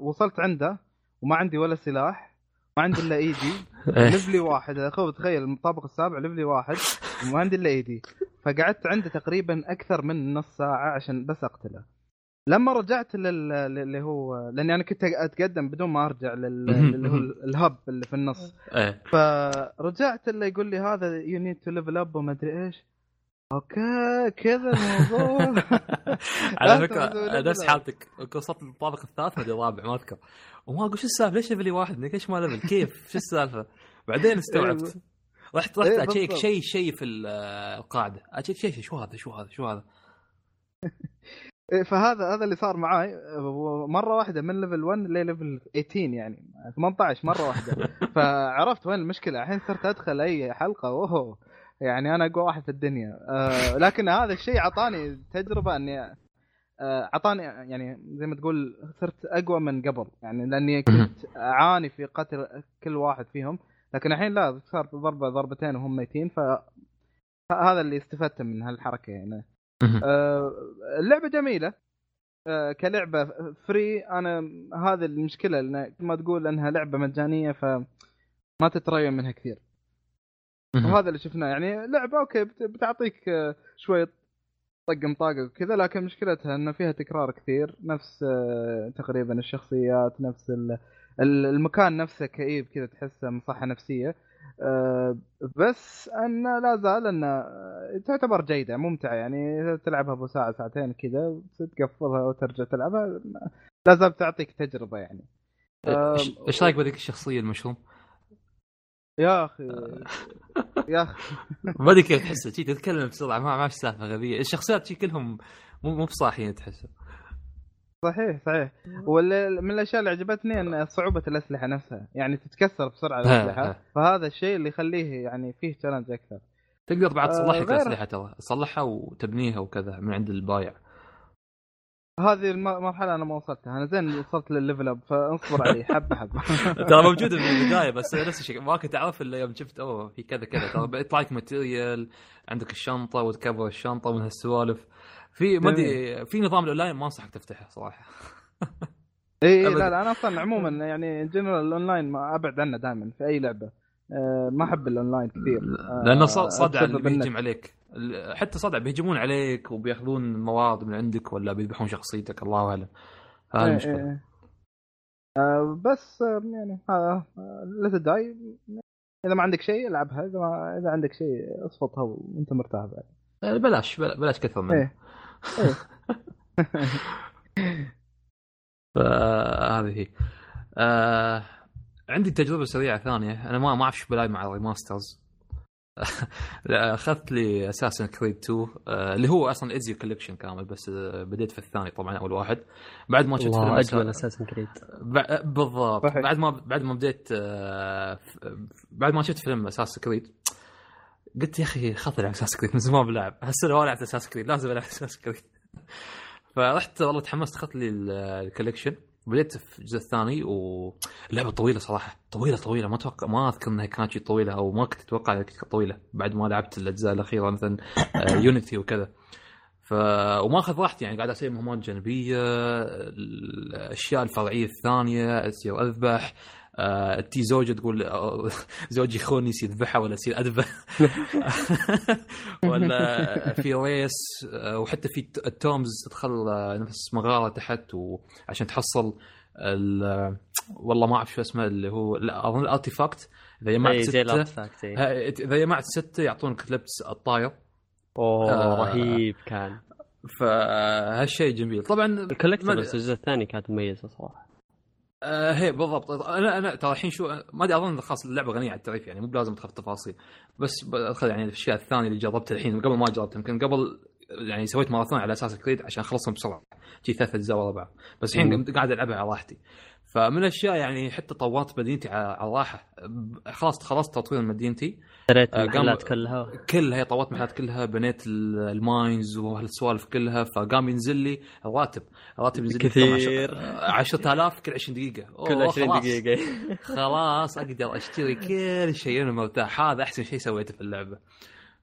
وصلت عنده وما عندي ولا سلاح ما عندي إلا ايدي إيه. level ي واحد. اخو تخيل الطابق السابع level ي واحد وما عندي إلا ايدي فقعدت عنده تقريبا أكثر من نص ساعة عشان بس أقتله. لما رجعت لل... اللي هو لأني أنا كنت أتقدم بدون ما أرجع لل... اللي هو ال hub اللي في النص. إيه. فرجعت اللي يقول لي هذا you need to level up وما أدري إيش. أوكي كذا الموضوع. على فكرة نفس. حالتك وصلت للطابق الثالث ولا الرابع ما أذكر. وما أقول شو السالفة؟ ليش level ي واحد؟ ليش ما level كيف؟ شو السالفة؟ بعدين استوعبت. رحت رحت إيه، أشيك. شيء شيء في ال- القاعدة. أشيك شيء شو هذا؟ شو هذا؟ شو هذا؟ إيه، فهذا هذا اللي صار معاي. مرة واحدة من level 1 لل level 18 يعني 18 مرة واحدة. فعرفت وين المشكلة. الحين صرت أدخل أي حلقة اوه يعني أنا أقوى واحد في الدنيا. آه لكن هذا الشيء اعطاني تجربة إني آه، اعطاني يعني زي ما تقول صرت أقوى من قبل. يعني لأني كنت أعاني في قتل كل واحد فيهم. لكن الحين لا صار ضربة ضربتين وهم ميتين. ف هذا اللي استفدت من هالحركة يعني. آه، اللعبه جميلة. آه، كلعبة free أنا هذه المشكلة لأن ما تقول إنها لعبة مجانية فما تتريا منها كثير. وهذا اللي شفناه. يعني لعبة أوكي بت- بتعطيك آه، شوية طقم طاقه وكذا لكن مشكلتها إنه فيها تكرار كثير. نفس آه، تقريبا الشخصيات نفس ال- ال- المكان نفسه كئيب كذا تحسه مصحة نفسية. آه، بس انه لا زال انه آه، تعتبر جيدة ممتعة. يعني تلعبها أبو ساعة ساعتين كذا تقفلها وترجع تلعبها لا زال تعطيك تجربة يعني. آه، إيش- إيش رأيك بهذيك الشخصية المشروم؟ يا أخي يا أخي. ما أدري كيف تحسه تتكلم بسرعة ما ما سالفه غبيه الشخصيات شي كلهم مو مو بصاحيين تحسه صحيح صحيح. واللي من الأشياء اللي عجبتني إن صعوبة الأسلحة نفسها يعني تتكسر بسرعة الأسلحة ها. فهذا الشيء اللي يخليه يعني فيه challenge أكثر. تقدر بعد آه، تصلح لك الأسلحة ترى تصلحها وتبنيها وكذا من عند البايع. هذه الم- المرحله أنا ما وصلتها. أنا زين وصلت للل level up فاصبر علي حبة حبة. ترى موجوده من البداية بس نفس الشيء. ما كنت أعرف إلا يوم شفت أوه في كذا كذا. ترى بيطلع لك material عندك الشنطة وتكبر الشنطة ومن هالسوالف. في ما أدري في نظام الأونلاين ما أنصحك تفتحه صراحة. اي أبداً. لا لا أنا أصلا عموما يعني general ال online ما أبعد عنه دائما في أي لعبة. أه ما أحب الأونلاين كثير. آه، لأنه ص- صدع اللي. بيهجم عليك. حتى صدع بيهجمون عليك وبيأخذون مواد من عندك ولا بيذبحون شخصيتك الله أعلم. هذه إيه، المشكلة. إيه. آه بس آه، يعني هذا لا تداي إذا ما عندك شيء ألعبها إذا ما إذا عندك شيء اصفطها وأنت مرتاح بعد. آه، بلاش بلا- بلاش كثر منه. إيه. فهذه هي. آه عندي تجربة سريعة ثانية. أنا ما ما أعرف إيش بلاي مع ال remasters أخذت لي Assassin's Creed 2 آه اللي هو أصلا Ezio Collection كامل بس آه بديت في الثاني طبعا أول واحد. بعد ما شفت فيلم أجمل Assassin's Creed بالضبط. بعد ما بعد ما بديت آه، بعد ما شفت فيلم Assassin's Creed قلت يا أخي خاطر العب Assassin's Creed من زمان بلعب. هالسنة ما لعبت Assassin's Creed لازم ألعب Assassin's Creed فرحت والله تحمست أخذت لي ال- ال collection بديت في الجزء الثاني واللعبه طويلة صراحة طويلة طويلة. ما أتوقع ما أذكر إنها كانت شي طويلة أو ما كنت أتوقع إنها كانت طويلة بعد ما لعبت الأجزاء الأخيرة مثلا Unity وكذا. ف وماخذ راحتي يعني قاعد أسوي مهمات جانبية الأشياء الفرعية الثانية اسير اذبح آه، تي زوجة تقول آه، زوجي خوني يصير يذبحها ولا يصير أذبح. ولا في ريس آه، وحتى في الت- التومز تدخل آه، نفس مغارة تحت وعشان تحصل ال- والله ما أعرف شو اسمه اللي هو أظن الارتيفاكت إذا جمعت ستة إذا جمعت ستة يعطونك لبس الطاير. أوه آه. رهيب كان. فهالشيء جميل. طبعا الكولكتبلز الجزء الثاني كانت مميزة صراحة. آه هي بالضبط. أنا أنا ترى الحين شو ما أدري أظن خلاص اللعبة غنية عن التعريف يعني مو بلازم تخاف التفاصيل. بس يعني الأشياء الثانية اللي جربتها الحين قبل ما جربتها يمكن قبل يعني سويت ماراثون على Assassin's Creed عشان أخلصهم بسرعة. شي ثلاث أجزاء ورا بعض. بس الحين. قاعد ألعبها على راحتي. فمن الأشياء يعني حتى طورت مدينتي على على راحه ب- خلاص خلصت تطوير مدينتي. اشتريت آه، المحلات قام- كلها. كلها طورت محلات كلها بنيت ال- ال mines وهالسوالف كلها. فقام ينزل لي الراتب. الراتب ينزل لي كثير. 10000 كل 20 دقيقة. كل أوه، 20 خلاص. دقيقة. خلاص أقدر أشتري كل شيء أنا مرتاح. هذا أحسن شيء سويته في اللعبة.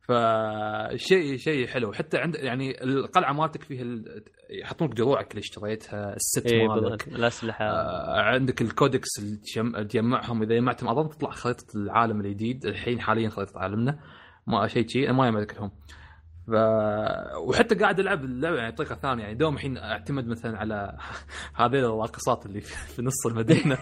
فشيء شيء حلو. حتى عند يعني القلعة مالتك فيها ال- يحطونك دروعك اللي اشتريتها الست اي مالك. الاسلحه آه، عندك الكودكس اللي تجم- تجمعهم. إذا جمعتهم أظن تطلع خريطة العالم الجديد. الحين حاليا خريطة عالمنا. ما شيء شيء. ما يملك لهم ف... وحتى قاعد ألعب اللعبة يعني بطريقه ثانية يعني دوم الحين أعتمد مثلا على هذه الراقصات اللي في نص المدينة.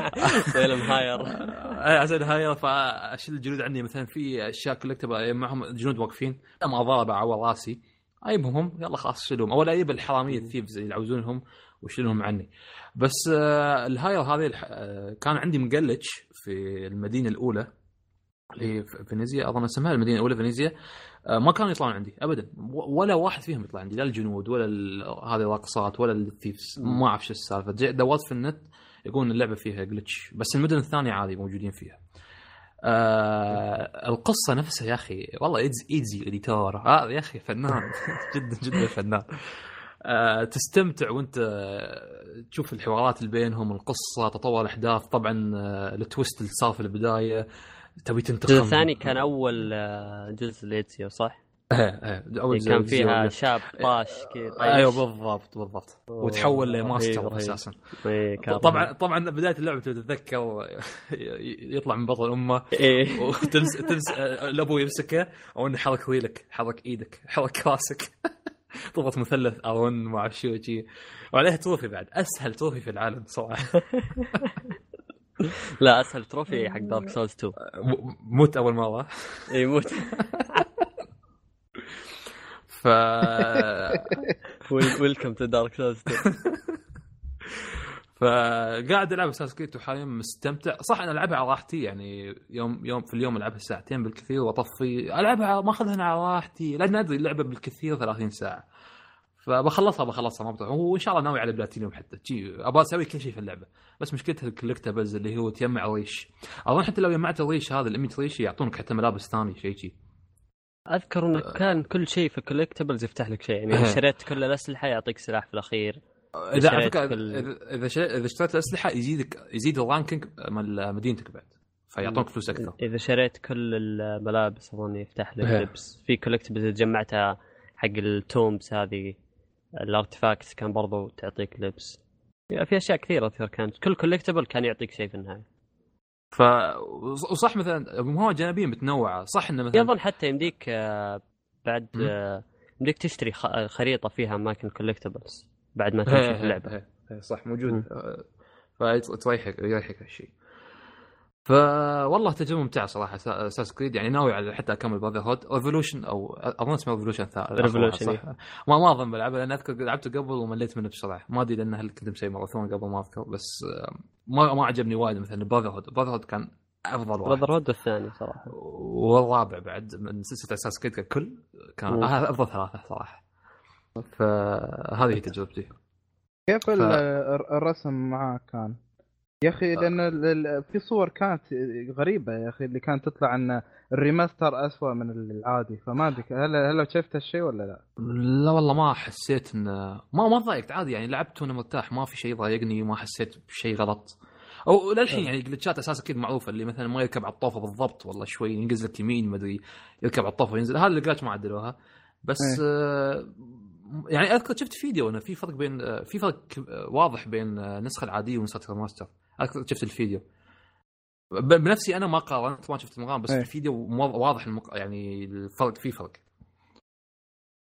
فيهم hire. أي عشان هاي فاشيل الجنود عندي مثلا في أشياء collectible معهم جنود واقفين. لما اضارب اعور راسي. أجيبهم هم يلا خلاص شيلهم أو أجيب الحرامية ال thieves اللي يعوزونهم وشيلهم عني. بس آه ال hire هذه. آه كان عندي glitch في المدينة الأولى اللي هي في فينيزيا. أظن أسمها المدينة الأولى فينيزيا. ما كانوا يطلعون عندي ابدا. ولا واحد فيهم يطلع عندي لا الجنود ولا. هذه الراقصات ولا ال thieves ما أعرف شو السالفة. دورت في النت يقولون اللعبة فيها glitch بس المدن الثانية عادي موجودين فيها. آه القصة نفسها يا أخي والله Ezio Ezio Auditore هذا يا أخي فنان. جدا جدا فنان. آه تستمتع وأنت آه، تشوف الحوارات اللي بينهم القصة تطور الأحداث. طبعا آه ال twist اللي صار في البداية. تبي تنتقم. الجزء الثاني كان أول آه، جزء ل Ezio صح؟ إيه إيه أول كان فيها شاب طاش كذا. أيوه بالضبط بالضبط. وتحول لماستر. أساسا. إيه، طبعا. طبعا بداية اللعبة تتذكر يطلع من بطن أمه إيه. وتمس تمس الابو يمسكه أو إنه حرك ويلك حرك إيدك حرك راسك. تضغط مثلث R1 ما أعرف شو وعليها trophy بعد. أسهل trophy في العالم صراحة. لا أسهل trophy حق Dark Souls 2 م- موت أول مرة. إي موت. ف welcome to Dark Souls 2 فقاعد ألعب Assassin's Creed وحاليا مستمتع. صح أنا ألعبها على راحتي يعني يوم يوم في اليوم ألعبها ساعتين بالكثير وأطفي. ألعبها ما أخذها على راحتي لأن أدري اللعبة بالكثير 30 ساعة. فبخلصها بخلصها ما بطلع وإن شاء الله ناوي على بلاتينيوم حتى. جي أبغى أسوي كل شيء في اللعبة. بس مشكلتها ال collectibles اللي هو تجمع ريش أظن حتى لو جمعت الريش هذا ال 100 ريش يعطونك حتى ملابس ثاني شيء شي. أذكر إنه كان كل شيء في ال collectibles يفتح لك شيء يعني اذا شريت كل الأسلحة يعطيك سلاح في الأخير. إذا على شريت فكرة كل- إذا إذا اشتريت الأسلحة يزيدك يزيد ال ranking مال مدينتك بعد. فيعطونك فلوس أكثر. إذا شريت كل الملابس أظن يفتح لك إيه. لبس. في collectibles جمعتها حق ال tombs هذه. ال artifacts كان برضو تعطيك لبس في أشياء كثيرة أذكر كانت. كل collectible كان يعطيك شيء في النهاية. ف وصح مثلا مهمات جانبيه متنوعة. صح إنه مثلا اظن حتى يمديك آه، بعد. آه، يمديك تشتري خ- خريطة فيها اماكن collectibles بعد ما تمشي في اللعبة. إيه، إيه، صح موجود. آه، فتريحك يريحك هالشيء. فوالله تجربة ممتعة صراحة Assassin's Creed يعني ناوي على حتى أكمل Brotherhood Revolution أو أظن اسمه Revolution صح؟ ما ما أظن بلعبه لأن أذكر لعبته قبل ومليت منه بسرعة. ما أدري لأن هل كنت مسوي ماراثون قبل ما أذكر بس ما ما عجبني وايد مثلا Brotherhood Brotherhood كان أفضل واحد. Brother hood الثاني صراحة. والرابع بعد من سلسلة Assassin's Creed ككل كان. هذا أفضل ثلاثة صراحة. فهذه هي تجربتي. كيف الر- الرسم معاه كان؟ يا أخي لأن في صور كانت غريبة يا أخي اللي كانت تطلع إن ال remaster اسوء من العادي. فما أدري هل هل شفت هالشيء ولا لا؟ لا والله ما حسيت إن ما ما ضايقت عادي يعني لعبت وأنا مرتاح ما في شيء ضايقني ما حسيت بشيء غلط. أو للحين يعني glitch ات أساسا أكيد معروفة اللي مثلا ما يركب على الطوفة بالضبط والله شوي ينقز لك يمين ما أدري يركب على الطوفة وينزل هذا ال glitch ما عدلوها بس إيه. آه يعني أذكر شفت فيديو انه في فرق بين في فرق واضح بين النسخه العادية ونسخة ال remaster شفت الفيديو. ب- بنفسي أنا ما قارنت ما شفت المقارنة بس. في الفيديو واضح المق... يعني الفرق في فرق.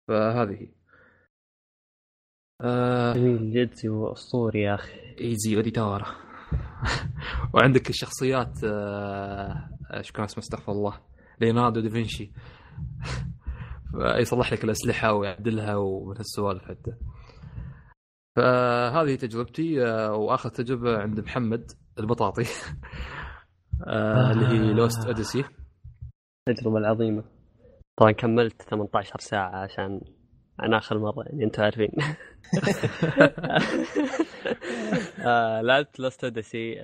فهذه هي. آه جميل جدا وأسطوري يا أخي. Ezio Auditore وعندك الشخصيات آه، إيش كان اسمه استغفر الله ليوناردو دافنشي. يصلح لك الأسلحة ويعدلها ومن هالسوالف حتى. فهذه تجربتي آه، وآخر تجربة عند محمد البطاطي آه، اللي هي Lost Odyssey التجربه العظيمة. طبعا كملت 18 ساعة عشان عن آخر مرة يعني أنتم عارفين. آه، لعبت Lost Odyssey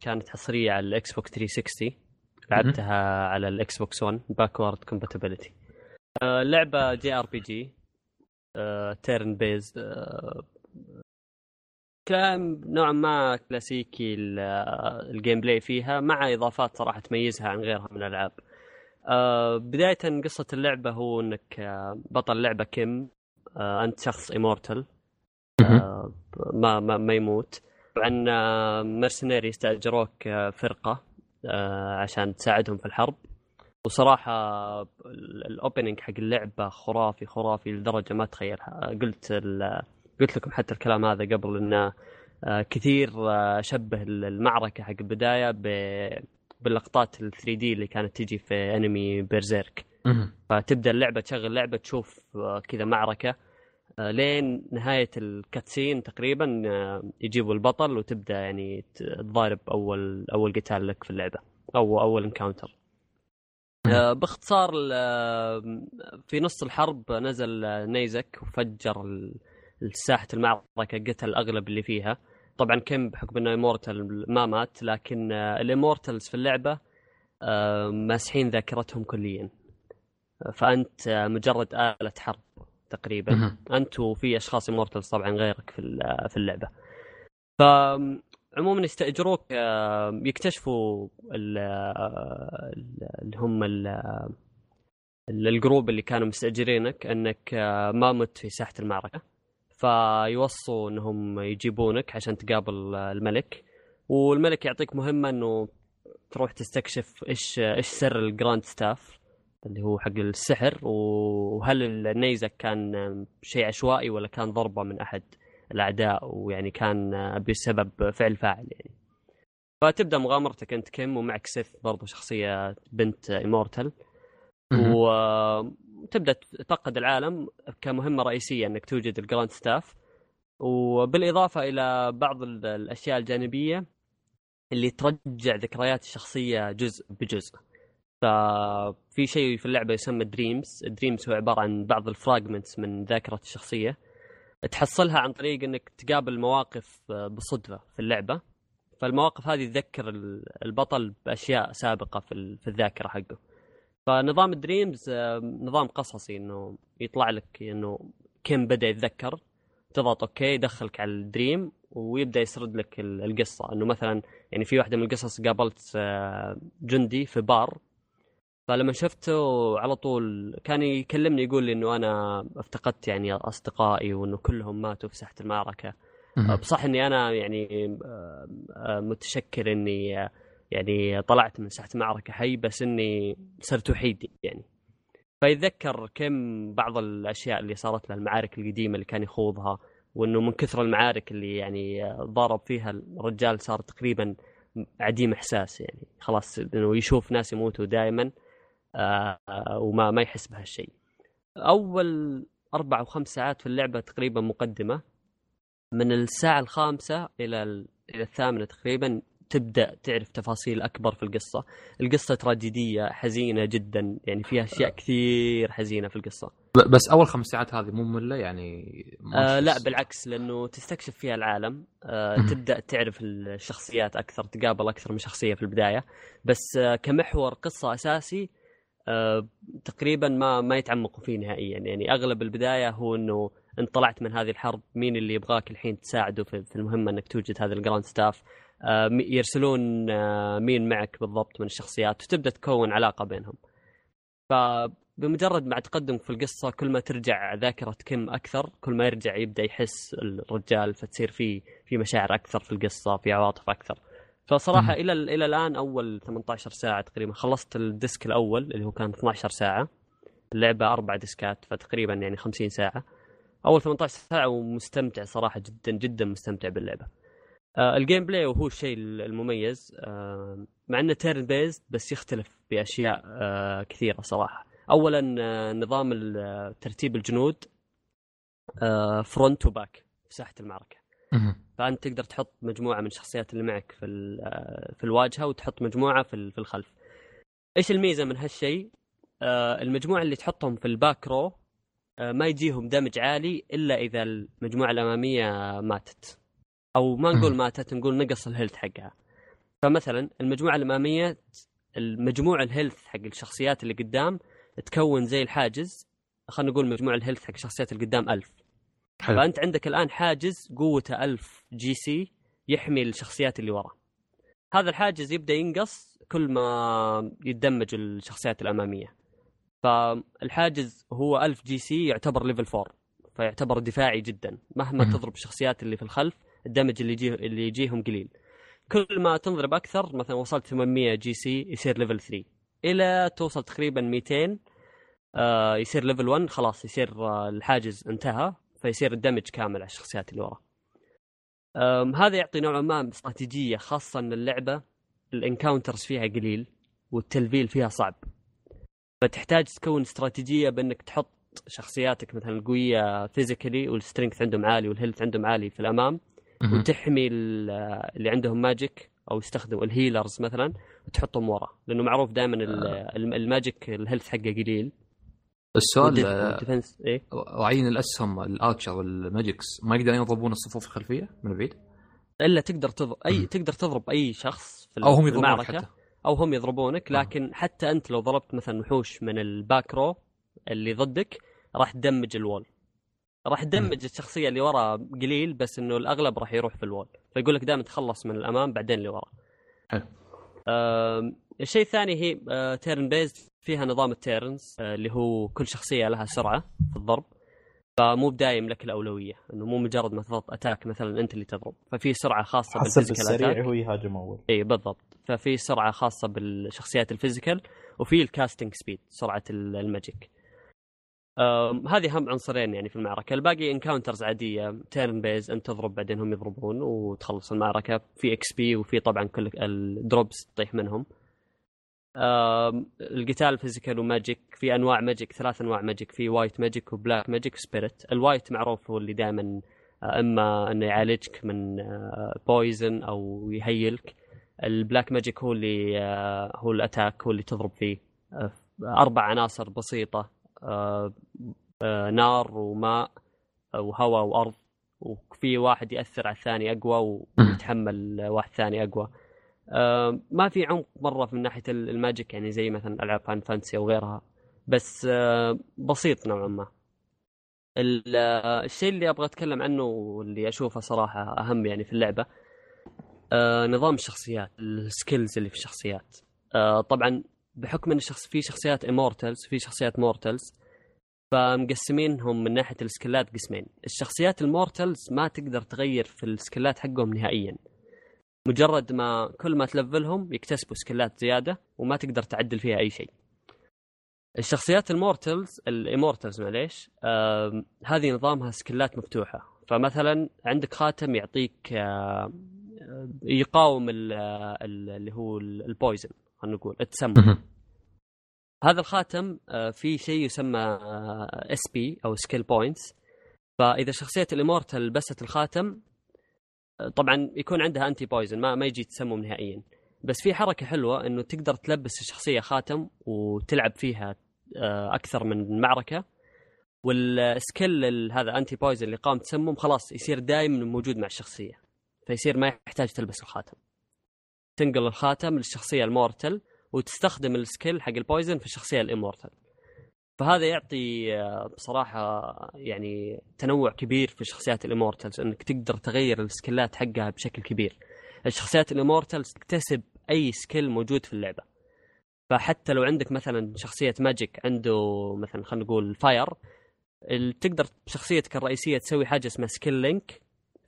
كانت حصريه على ال Xbox 360 لعبتها على ال Xbox 1 backward compatibility لعبة جي ار بي جي تيرن بيز كلام نوعا ما كلاسيكي ال- آه، ال gameplay فيها مع إضافات صراحة تميزها عن غيرها من الألعاب. آه، بداية قصة اللعبة هو إنك آه، بطل لعبة Kaim آه، أنت شخص immortal آه، ما ما, ما يموت. طبعا آه، mercenary استاجروك آه، فرقة آه، عشان تساعدهم في الحرب. وصراحة ال opening حق اللعبة خرافي خرافي لدرجة ما تخيلها. قلت قلت لكم حتى الكلام هذا قبل انه آه، كثير آه، شبه المعركة حق البداية ب- باللقطات ال 3D اللي كانت تجي في انمي Berserk. فتبدأ اللعبة تشغل لعبه تشوف آه، كذا معركة لين نهاية ال cutscene تقريبا يجيبوا البطل وتبدأ يعني تضارب أول أول قتال لك في اللعبة أو أول encounter باختصار ال- آه، في نص الحرب نزل آه، نيزك وفجر ساحه المعركة قتل أغلب اللي فيها. طبعا كيم بحكم إنه immortal ما مات لكن آه، ال immortals في اللعبة آه، ماسحين ذاكرتهم كليا. فأنت آه، مجرد آلة حرب تقريبا. أنت وفي أشخاص immortals طبعا غيرك في في اللعبة. ف عموما يستأجروك يكتشفوا آه، ال- اللي هم ال- ال- ال group اللي كانوا مستأجرينك إنك آه، ما مت في ساحة المعركة. فيوصوا إنهم يجيبونك عشان تقابل آه، الملك. والملك يعطيك مهمة إنه تروح تستكشف إيش إيش سر ال Grand Staff اللي هو حق السحر وهل النيزك كان شيء عشوائي ولا كان ضربة من أحد. الأعداء ويعني كان بسبب فعل فاعل يعني. فتبدأ مغامرتك أنت كيم ومعك سيث برضو شخصية بنت immortal. وتبدأ تفقد العالم كمهمة رئيسية أنك توجد ال Grand Staff وبالإضافة إلى بعض ال- الأشياء الجانبية اللي ترجع ذكريات الشخصية جزء بجزء. ففي شيء في اللعبة يسمى dreams ال dreams هو عبارة عن بعض ال fragments من ذاكرة الشخصية. تحصلها عن طريق إنك تقابل مواقف بصدفة في اللعبة. فالمواقف هذه تذكر ال- البطل بأشياء سابقة في ال- في الذاكرة حقه. فنظام ال dreams آه، نظام قصصي إنه يطلع لك إنه كيم بدأ يتذكر. تضغط okay يدخلك على ال dream ويبدأ يسرد لك ال- القصة. إنه مثلا يعني في واحدة من القصص قابلت آه، جندي في بار. فلما شفته على طول كان يكلمني يقول لي إنه أنا افتقدت يعني أصدقائي وإنه كلهم ماتوا في ساحة المعركة. بصح إني أنا يعني آه، متشكر إني آه، يعني طلعت من ساحة المعركة حي بس إني صرت وحيد يعني. فيتذكر كم بعض الأشياء اللي صارت له المعارك القديمة اللي كان يخوضها وإنه من كثر المعارك اللي يعني آه، ضارب فيها الرجال صار تقريبا عديم إحساس يعني. خلاص إنه يشوف ناس يموتوا دائما وما ما يحس بهالشيء. أول أربع أو خمس ساعات في اللعبة تقريبا مقدمة من الساعة الخامسة إلى ال- إلى الثامنة تقريبا تبدأ تعرف تفاصيل أكبر في القصة، القصة تراجيدية حزينة جدا يعني فيها أشياء كثير حزينة في القصة. بس أول خمس ساعات هذه مو مملة يعني آه لا بالعكس لأنه تستكشف فيها العالم آه. تبدأ تعرف الشخصيات أكثر تقابل أكثر من شخصية في البداية بس آه كمحور قصة أساسي آه تقريبا ما ما يتعمقوا فيه نهائيا. يعني أغلب البداية هو إنه انت طلعت من هذه الحرب مين اللي يبغاك الحين تساعده في, المهمة إنك توجد هذا ال Grand Staff آه مي- يرسلون آه مين معك بالضبط من الشخصيات وتبدأ تكون علاقة بينهم. ف بمجرد مع تقدم في القصة كل ما ترجع ذاكرة كيم أكثر كل ما يرجع يبدأ يحس الرجال فتصير في في مشاعر أكثر في القصة في عواطف أكثر. فصراحة. إلى إلى الآن أول 18 ساعة تقريبا خلصت ال disc الأول اللي هو كان 12 ساعة. اللعبة أربع ديسكات فتقريبا يعني 50 ساعة. أول 18 ساعة ومستمتع صراحة جدا جدا مستمتع باللعبة. آه ال gameplay وهو الشيء المميز. آه مع إنه turn based بس يختلف بأشياء آه كثيرة صراحة. اولا آه نظام آه، ترتيب الجنود آه front و back في ساحة المعركة. فأنت تقدر تحط مجموعة من الشخصيات اللي معك في آه، في الواجهة وتحط مجموعة في في الخلف. إيش الميزة من هالشيء؟ آه، المجموعة اللي تحطهم في ال back row آه، ما يجيهم damage عالي إلا إذا المجموعة الأمامية ماتت. أو ما نقول. ماتت نقول نقص ال health حقها. فمثلا المجموعة الأمامية المجموع ال health حق الشخصيات اللي قدام تكون زي الحاجز خلينا نقول مجموع ال health حق الشخصيات اللي قدام ألف حلو. فأنت عندك الآن حاجز قوته 1000 GC يحمي الشخصيات اللي ورا هذا الحاجز يبدأ ينقص كل ما يتدمج الشخصيات الأمامية. فالحاجز هو 1000 GC يعتبر level 4 فيعتبر دفاعي جدا. مهما مهم. تضرب الشخصيات اللي في الخلف ال damage اللي يجيه اللي يجيهم قليل. كل ما تنضرب أكثر مثلا وصلت 800 GC يصير level 3 إلى توصل تقريبا 200 آه يصير level 1 خلاص يصير آه الحاجز انتهى. فيصير ال damage كامل على الشخصيات اللي ورا أم، هذا يعطي نوعا ما استراتيجية خاصة إن اللعبة ال encounters فيها قليل والتلفيل فيها صعب. فتحتاج تكون استراتيجية بإنك تحط شخصياتك مثلا قوية physically وال strength عندهم عالي وال health عندهم عالي في الأمام. وتحمي ال- اللي عندهم magic أو يستخدموا ال healers مثلا وتحطهم ورا. لأنه معروف دائما ال magic ال health حقه قليل. السؤال آه، وال defense إيه وعين الأسهم ال archer وال magics ما يقدرون يضربون الصفوف الخلفية من بعيد؟ إلا تقدر تضرب أي. تقدر تضرب أي شخص في أو هم يضربون المعركة حتى أو هم يضربونك آه. لكن حتى أنت لو ضربت مثلا وحوش من ال back row اللي ضدك راح تدمج ال wall راح تدمج الشخصية اللي ورا قليل بس إنه الأغلب راح يروح في ال wall فيقول لك دائما تخلص من الأمام بعدين اللي ورا حلو. آم، الشيء الثاني هي آه، turn based فيها نظام ال turns آه، اللي هو كل شخصية لها سرعة في الضرب. فمو بدايم لك الأولوية إنه مو مجرد ما تضغط attack مثلا أنت اللي تضرب. ففي سرعة خاصة حسب بال physical السريع attack. هو يهاجم أول. اي بالضبط. ففي سرعة خاصة بالشخصيات ال physical وفي ال casting speed سرعة ال- ال magic. هذه اهم عنصرين يعني في المعركة. الباقي encounters عادية turn base أنت تضرب بعدين هم يضربون وتخلص المعركة. في XP وفي طبعا كل ال drops تطيح منهم. أم، القتال physical و magic في أنواع magic ثلاث أنواع magic في white magic و black magic و spirit ال white معروف هو اللي دائما إما إنه يعالجك من poison أو يهيلك. ال black magic هو اللي آه، هو ال attack هو اللي تضرب فيه. آه، أربع عناصر بسيطة آه، آه، نار وماء آه، وهواء وأرض. وفي واحد يأثر على الثاني أقوى ويتحمل واحد ثاني أقوى. آه، ما في عمق مرة من ناحية ال- ال magic يعني زي مثلا ألعاب Final Fantasy أو غيرها. بس آه، بسيط نوعا ما. آه، الشيء اللي أبغى أتكلم عنه واللي أشوفه صراحة أهم يعني في اللعبة آه، نظام الشخصيات ال skills اللي في الشخصيات. آه، طبعا بحكم إن الشخص في شخصيات immortals في شخصيات mortals فمقسمينهم من ناحية السكيلات قسمين. الشخصيات ال mortals ما تقدر تغير في السكيلات حقهم نهائيا. مجرد ما كل ما تلفلهم يكتسبوا سكيلات زيادة وما تقدر تعدل فيها أي شيء. الشخصيات ال mortals ال immortals معليش هذه نظامها سكيلات مفتوحة. فمثلا عندك خاتم يعطيك آه، آه، يقاوم ال- آه، ال- اللي هو ال- ال poison خلينا نقول التسمم. هذا الخاتم آه، في شيء يسمى SP أو skill points فإذا شخصية ال immortal لبست الخاتم آه، طبعا يكون عندها anti poison ما ما يجي تسمم نهائيا. بس في حركة حلوة إنه تقدر تلبس الشخصية خاتم وتلعب فيها آه، أكثر من معركة. وال skill ال- هذا anti poison اللي يقاوم تسمم خلاص يصير دائما موجود مع الشخصية فيصير ما يحتاج تلبس الخاتم. تنقل الخاتم للشخصية ال mortal وتستخدم ال skill حق ال poison في الشخصية ال immortal فهذا يعطي آه، بصراحة يعني تنوع كبير في شخصيات ال immortals إنك تقدر تغير السكيلات حقها بشكل كبير. الشخصيات ال immortals تكتسب أي skill موجود في اللعبة. فحتى لو عندك مثلا شخصية magic عنده مثلا خلينا نقول fire تقدر بشخصيتك الرئيسية تسوي حاجة اسمها skill link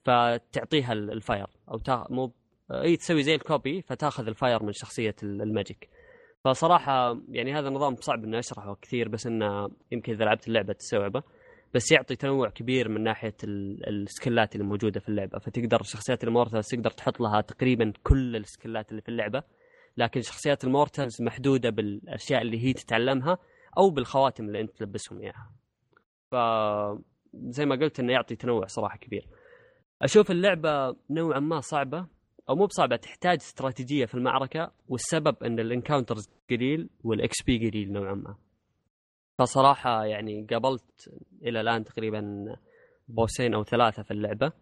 فتعطيها ال- ال fire أو تا... مو إي تسوي زي ال copy فتاخذ ال fire من شخصية ال- ال magic. فصراحة يعني هذا النظام صعب إني أشرحه كثير بس إنه يمكن إذا لعبت اللعبة تستوعبه. بس يعطي تنوع كبير من ناحية ال- السكيلات اللي موجودة في اللعبة. فتقدر شخصيات ال immortals تقدر تحط لها تقريبا كل السكيلات اللي في اللعبة. لكن شخصيات ال mortals محدودة بالأشياء اللي هي تتعلمها أو بالخواتم اللي أنت تلبسهم إياها. ف زي ما قلت إنه يعطي تنوع صراحة كبير. أشوف اللعبة نوعا ما صعبة. أو مو بصعبة تحتاج استراتيجية في المعركة والسبب إن ال encounters قليل وال XP قليل نوعا ما. فصراحة يعني قابلت إلى الآن تقريبا بوسين أو ثلاثة في اللعبة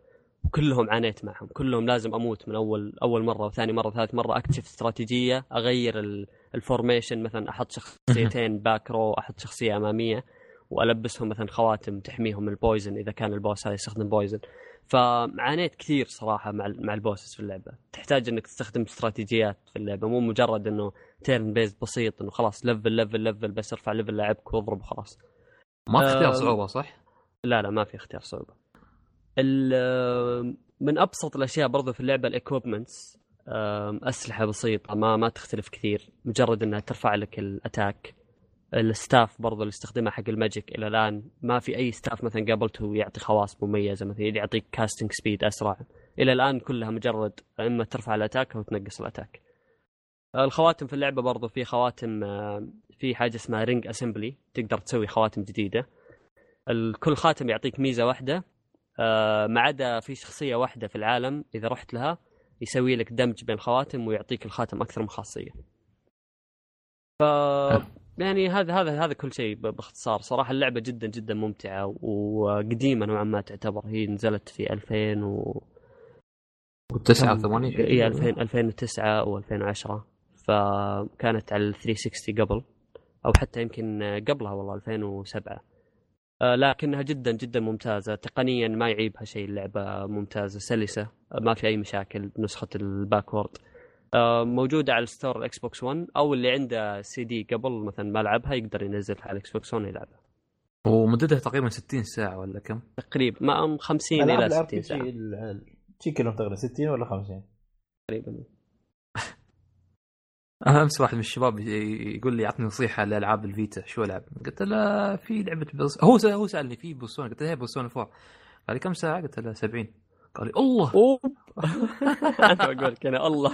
وكلهم عانيت معهم. كلهم لازم أموت من أول أول مرة وثاني مرة وثالث مرة أكتشف استراتيجية أغير ال- ال formation مثلا أحط شخصيتين back row أحط شخصية أمامية وألبسهم مثلا خواتم تحميهم من ال poison إذا كان ال boss هذا يستخدم poison فعانيت كثير صراحة مع مع ال bosses في اللعبة. تحتاج إنك تستخدم استراتيجيات في اللعبة. مو مجرد إنه turn base بسيط إنه خلاص level level level بس ارفع level لاعبك واضرب وخلاص. ما في اختيار آه، صعوبة صح؟ لا لا ما في اختيار صعوبة. ال- من أبسط الأشياء برضو في اللعبة ال equipments أسلحة بسيطة ما ما تختلف كثير. مجرد إنها ترفع لك ال attack ال staff برضو اللي استخدمها حق ال magic إلى الآن ما في أي staff مثلا قابلته يعطي خواص مميزة مثلا يعطيك casting speed أسرع. إلى الآن كلها مجرد إما ترفع ال attack أو تنقص ال attack. الخواتم في اللعبة برضو في خواتم آه، في حاجة اسمها ring assembly تقدر تسوي خواتم جديدة. كل خاتم يعطيك ميزة واحدة آه، ما عدا في شخصية واحدة في العالم إذا رحت لها يسوي لك دمج بين الخواتم ويعطيك الخاتم أكثر من خاصية. ف يعني هذا هذا هذا كل شيء باختصار. صراحة اللعبة جدا جدا ممتعة وقديمة نوعا ما تعتبر. هي نزلت في 2000 و تسعة ثمانية شيء اي 2000 2009 و2010 فكانت على ال 360 قبل أو حتى يمكن قبلها والله 2007 آه، لكنها جدا جدا ممتازة. تقنيا ما يعيبها شيء اللعبة ممتازة سلسة ما في أي مشاكل بنسخة ال backward. موجودة على ال store ال Xbox 1 أو اللي عنده سي دي قبل مثلا ما لعبها يقدر ينزلها على ال Xbox 1 يلعبها ومدتها تقريبا 60 ساعة ولا كم؟ تقريبا ما 50 العاب ال RPG ساعة شي كلهم تقريبا 60 ولا 50 تقريبا أمس واحد من الشباب يقول لي اعطني نصيحة لألعاب ال Vita شو ألعب؟ قلت له في لعبة بس هو هو سألني في Persona قلت له هي Persona 4 قال لي كم ساعة؟ قلت له 70 قال لي الله. اوب أنا بقول لك أنا الله.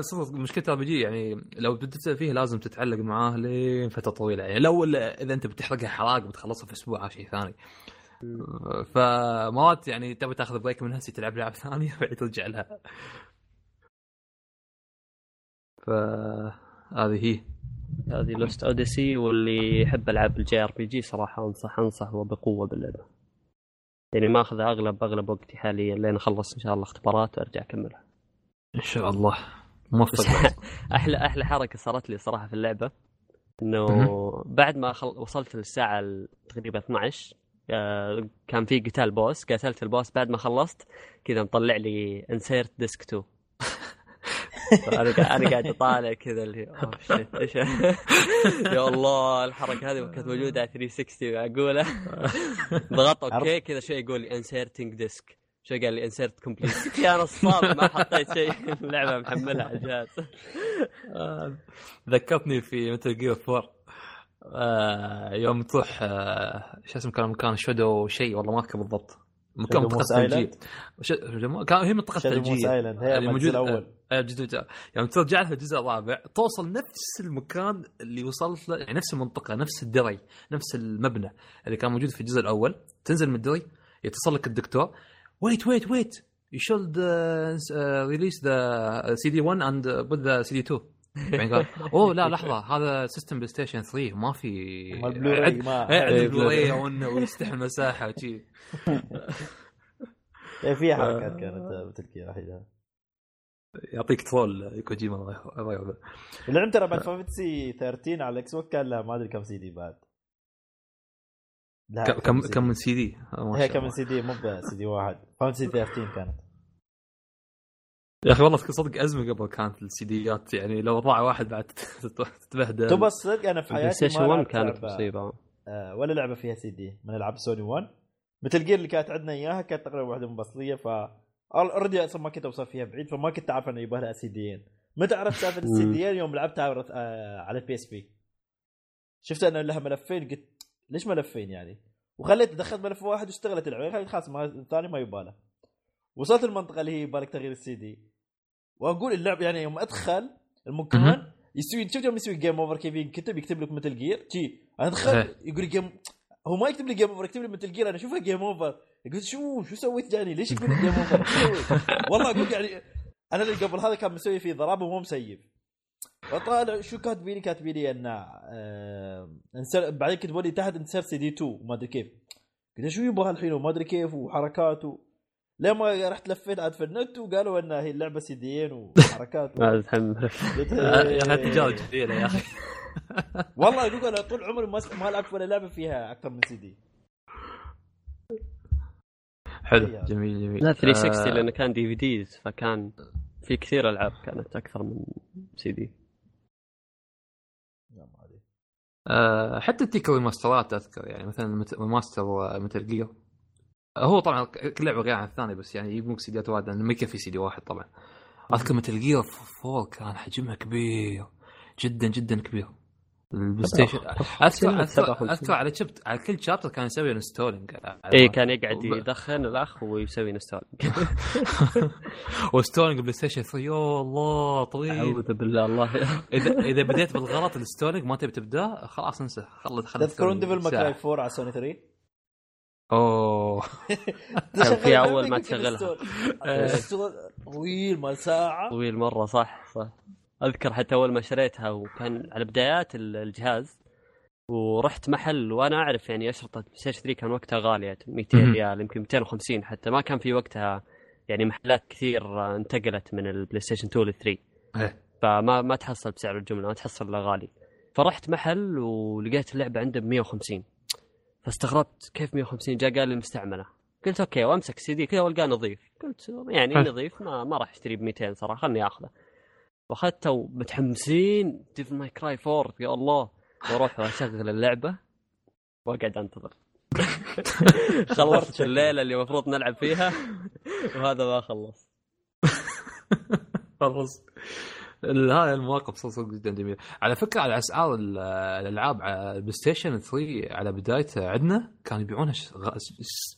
صدق مشكلة RPG يعني لو بدت فيه لازم تتعلق معاه لين فترة طويلة. يعني لو إذا أنت بتحرقها حراق بتخلصها في أسبوع هذا شيء ثاني. فمرات يعني تبي تاخذ break من هسه تلعب لعبه ثانية بعدين ترجع لها. فهذه هي. هذه Lost Odyssey واللي يحب ألعاب ال JRPG صراحة أنصح أنصح وبقوة باللعبة. يعني ماخذ أغلب أغلب وقتي حاليا لين أخلص إن شاء الله اختبارات وأرجع أكملها. إن شاء الله. موفق. أحلى أحلى حركة صارت لي صراحة في اللعبة. إنه. بعد ما خل... وصلت للساعة تقريبا 12 آه، كان في قتال boss. قاتلت ال boss بعد ما خلصت كذا مطلع لي insert disc 2 أنا قاعد أنا قاعد أطالع كذا اللي شيت إيش يا الله الحركة هذه كانت موجودة على 360 اقولها ضغطت okay كذا شوي يقول لي inserting disc شوي قال لي insert complete يا نصاب ما حطيت شيء. اللعبه محملها على الجهاز. آه، ذكرتني في Metal Gear 4 آه يوم تروح آه شو اسمه كان مكان Shadow شيء والله ما أذكر بالضبط. مكان منطقة ثلجيه كان هي منطقة ثلجيه اللي موجود- الأول. آه، الجزء يوم ترجع لها الجزء الرابع توصل نفس المكان اللي وصلت له يعني نفس المنطقة نفس الدري نفس المبنى اللي كان موجود في الجزء الأول. تنزل من الدري يتصل لك الدكتور wait wait wait you should uh, uh, release the CD1 and uh, put the CD2 بعدين قال اوه لا لحظة هذا system PlayStation 3 ما في عد- ما إيه، إيه، انه ويستحمل مساحة وشي. إيه، فيها حركات كانت بتلكي يعطيك troll كوجيما الله يحفظه اللعبه ترى بعد Fantasy 13 على ال Xbox كان لها ما أدري كم سي دي بعد. كم- كم. من سي دي؟ هي كم من سي دي؟ مو بسي دي واحد. Fantasy 13 كانت. يا أخي والله صدق أزمة قبل كانت السي ديات يعني لو ضاع واحد بعد تتبهدل. تو بس صدق أنا في حياتي ما 1 لعبت كانت لعبة- مصيبة. آه، ولا لعبة فيها سي دي. من ألعاب سوني 1 مثل جير اللي كانت عندنا إياها كانت تقريبا واحدة منفصلية ف اوريدي أصلا ما كنت اوصل فيها بعيد فما كنت أعرف إنه يبغى لها سي ديين متى عرفت سالفه السي. ديين يوم لعبتها على البي اس بي شفت أنه لها ملفين قلت ليش ملفين يعني وخليت دخلت ملف واحد واشتغلت خليت خلاص الثاني ما يباله وصلت المنطقة اللي هي يبالك تغيير السي دي وأقول اللعب يعني يوم أدخل المكان. يسوي شفت يوم يسوي جيم اوفر كيف يكتب يكتب لك مثل جير تي أدخل. يقول جيم هو ما يكتب لي game over يكتب لي Metal Gear أنا أشوفها game over يقول شو شو سويت جاني؟ ليش يقول لي game over؟ والله أقول يعني أنا اللي قبل هذا كان مسوي فيه ضرب ومو مسيف فطالع شو كاتبين لي كاتبين لي أن آه insert بعدين كتبوا لي تحت insert CD 2 وما أدري كيف. قلت شو يبغى الحين؟ وما أدري كيف وحركات و... لما رحت لفيت عاد في النت وقالوا أن هي اللعبة سيديين وحركات ما تحمل قلت يا أخي تجارب جديدة يا أخي. والله أقول أنا طول عمري ما ما لعبت ولا لعبة فيها أكثر من سي دي. حلو. جميل جميل. لا 360 آه، لأنه كان DVDs فكان في كثير ألعاب كانت أكثر من سي دي. آه، حتى تجيك الماسترات أذكر يعني مثلا master Metal Gear. هو طبعا كل لعبة غير عن الثانية بس يعني يجيبون سيديات واحدة لأنه ما يكفي سيدي واحد طبعا. أذكر Metal Gear 4 كان حجمها كبير جدا جدا كبير. ال PlayStation اذكر اذكر على شبت على كل chapter كان يسوي installing. اي إيه، كان يقعد يدخن الأخ ويسوي انستول وستولينج بلاي ستيشن 3 يا الله طويل. أعوذ بالله الله. اذا إذا بديت بالغلط ال installing ما تبي تبدأ خلاص انسى. خلص خلص تذكرون Devil May Cry 4 على سوني 3 أوه. كان أول اللعبة ما تشغلها. ال install- إيه. طويل مال ساعة. طويل مرة صح صح. أذكر حتى أول ما شريتها وكان على بدايات ال- الجهاز ورحت محل وأنا أعرف يعني أشرطة PlayStation 3 كان وقتها غالية 200 مهم. ريال يمكن 250 حتى ما كان في وقتها يعني محلات كثير انتقلت من ال PlayStation 2 ل 3 إيه. فما ما تحصل بسعر الجملة ما تحصل إلا غالي. فرحت محل ولقيت اللعبة عنده ب 150 فاستغربت كيف 150 جاء قال لي مستعملة. قلت okay وأمسك سي دي كذا والقاه نظيف. قلت يعني. نظيف ما, ما راح اشتريه ب 200 صراحة خلني آخذه. واخذته ومتحمسين Devil May Cry 4 يا الله. وأروح واشغل اللعبة. وأقعد أنتظر. خلصت الليلة اللي المفروض نلعب فيها. وهذا ما خلص. خلص. هاي المواقف صدق جدا جميله على فكرة على أسعار ال- الألعاب على ال PlayStation 3 على بدايته عندنا كانوا يبيعونها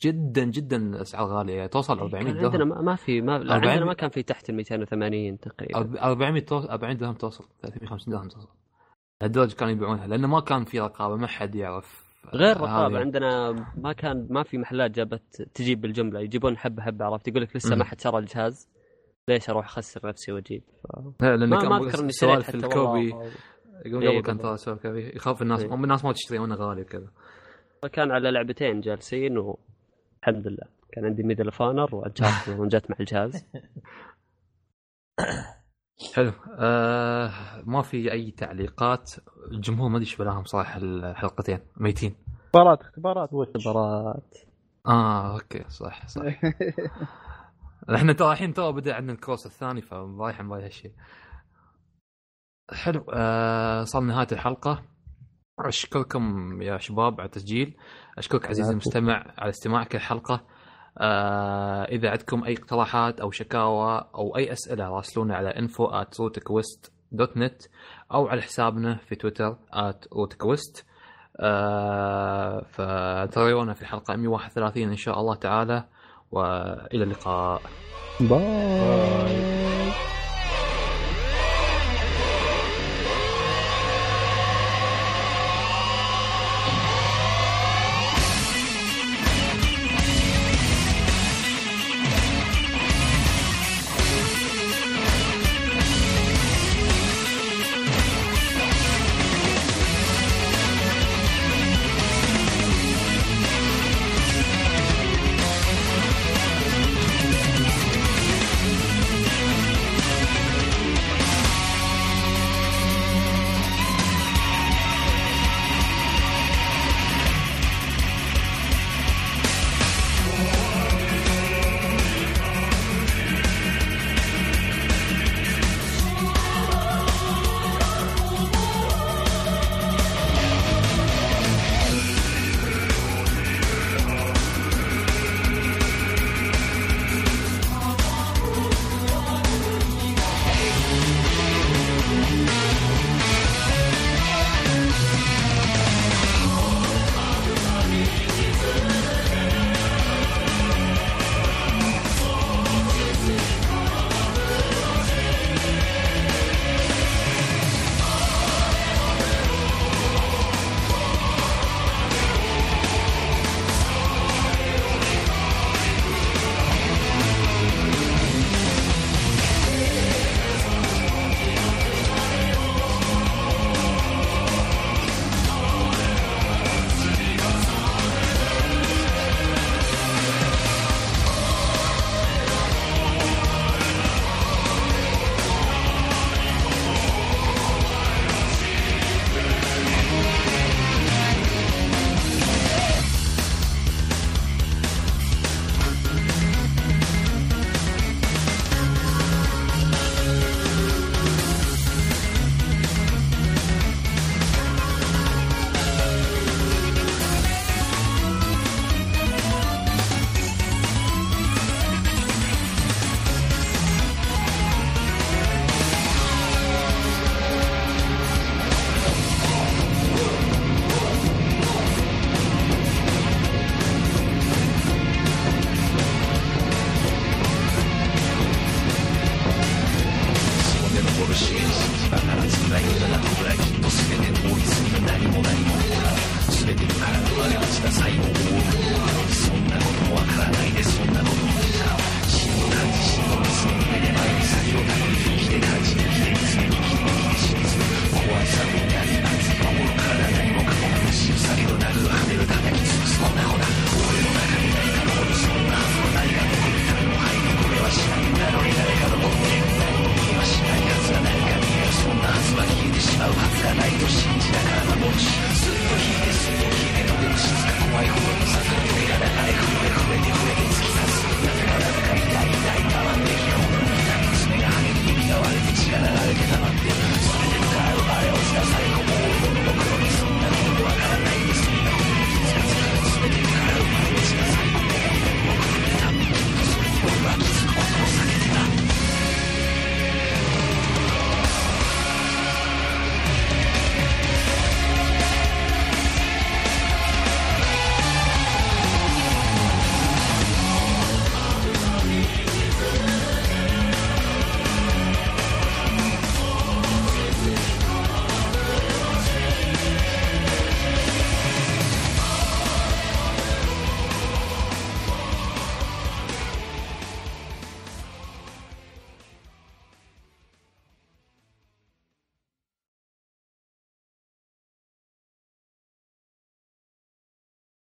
جدا جدا أسعار غالية. يعني توصل 400 كان عندنا درهم ما ما في ما لا 400 عندنا ما كان في تحت ال 280 تقريبا. أرب- 400 توصل 40 درهم توصل. 350 درهم توصل. لهالدرجه كانوا يبيعونها لأنه ما كان في رقابة ما حد يعرف. غير هذه. رقابة عندنا ما كان ما في محلات جابت تجيب بالجمله يجيبون حبة حبة عرفت؟ يقول لك لسه. ما حد شرى الجهاز. ليش أروح أخسر نفسي وأجيب؟ ف... لا، لأنه ما, كان ما أذكر إني شريت سوالف حتى ال copy يقول إيه، قبل كان بالضبط. ترى سوالف copy يخاف الناس إيه. الناس ما تشتري وأنا غالي وكذا. كان على لعبتين جالسين والحمد لله. كان عندي Medal of Honor جت مع الجهاز. حلو. آه ما في أي تعليقات؟ الجمهور ما أدري إيش بلاهم صراحة الحلقتين. ميتين. اختبارات اختبارات اختبارات. آه أوكي صح صح. إحنا ترى الحين ترى بدأ عندنا الكورس الثاني فرايح نبغى هالشيء. حلو. آه صار نهاية الحلقة. أشكركم يا شباب على التسجيل. أشكرك عزيزي المستمع على استماعك الحلقة. آه إذا عندكم أي اقتراحات أو شكاوى أو أي أسئلة راسلونا على info at net أو على حسابنا في تويتر at rootquest آه فتريونا في الحلقة 131 إن شاء الله تعالى. وإلى اللقاء باي, باي.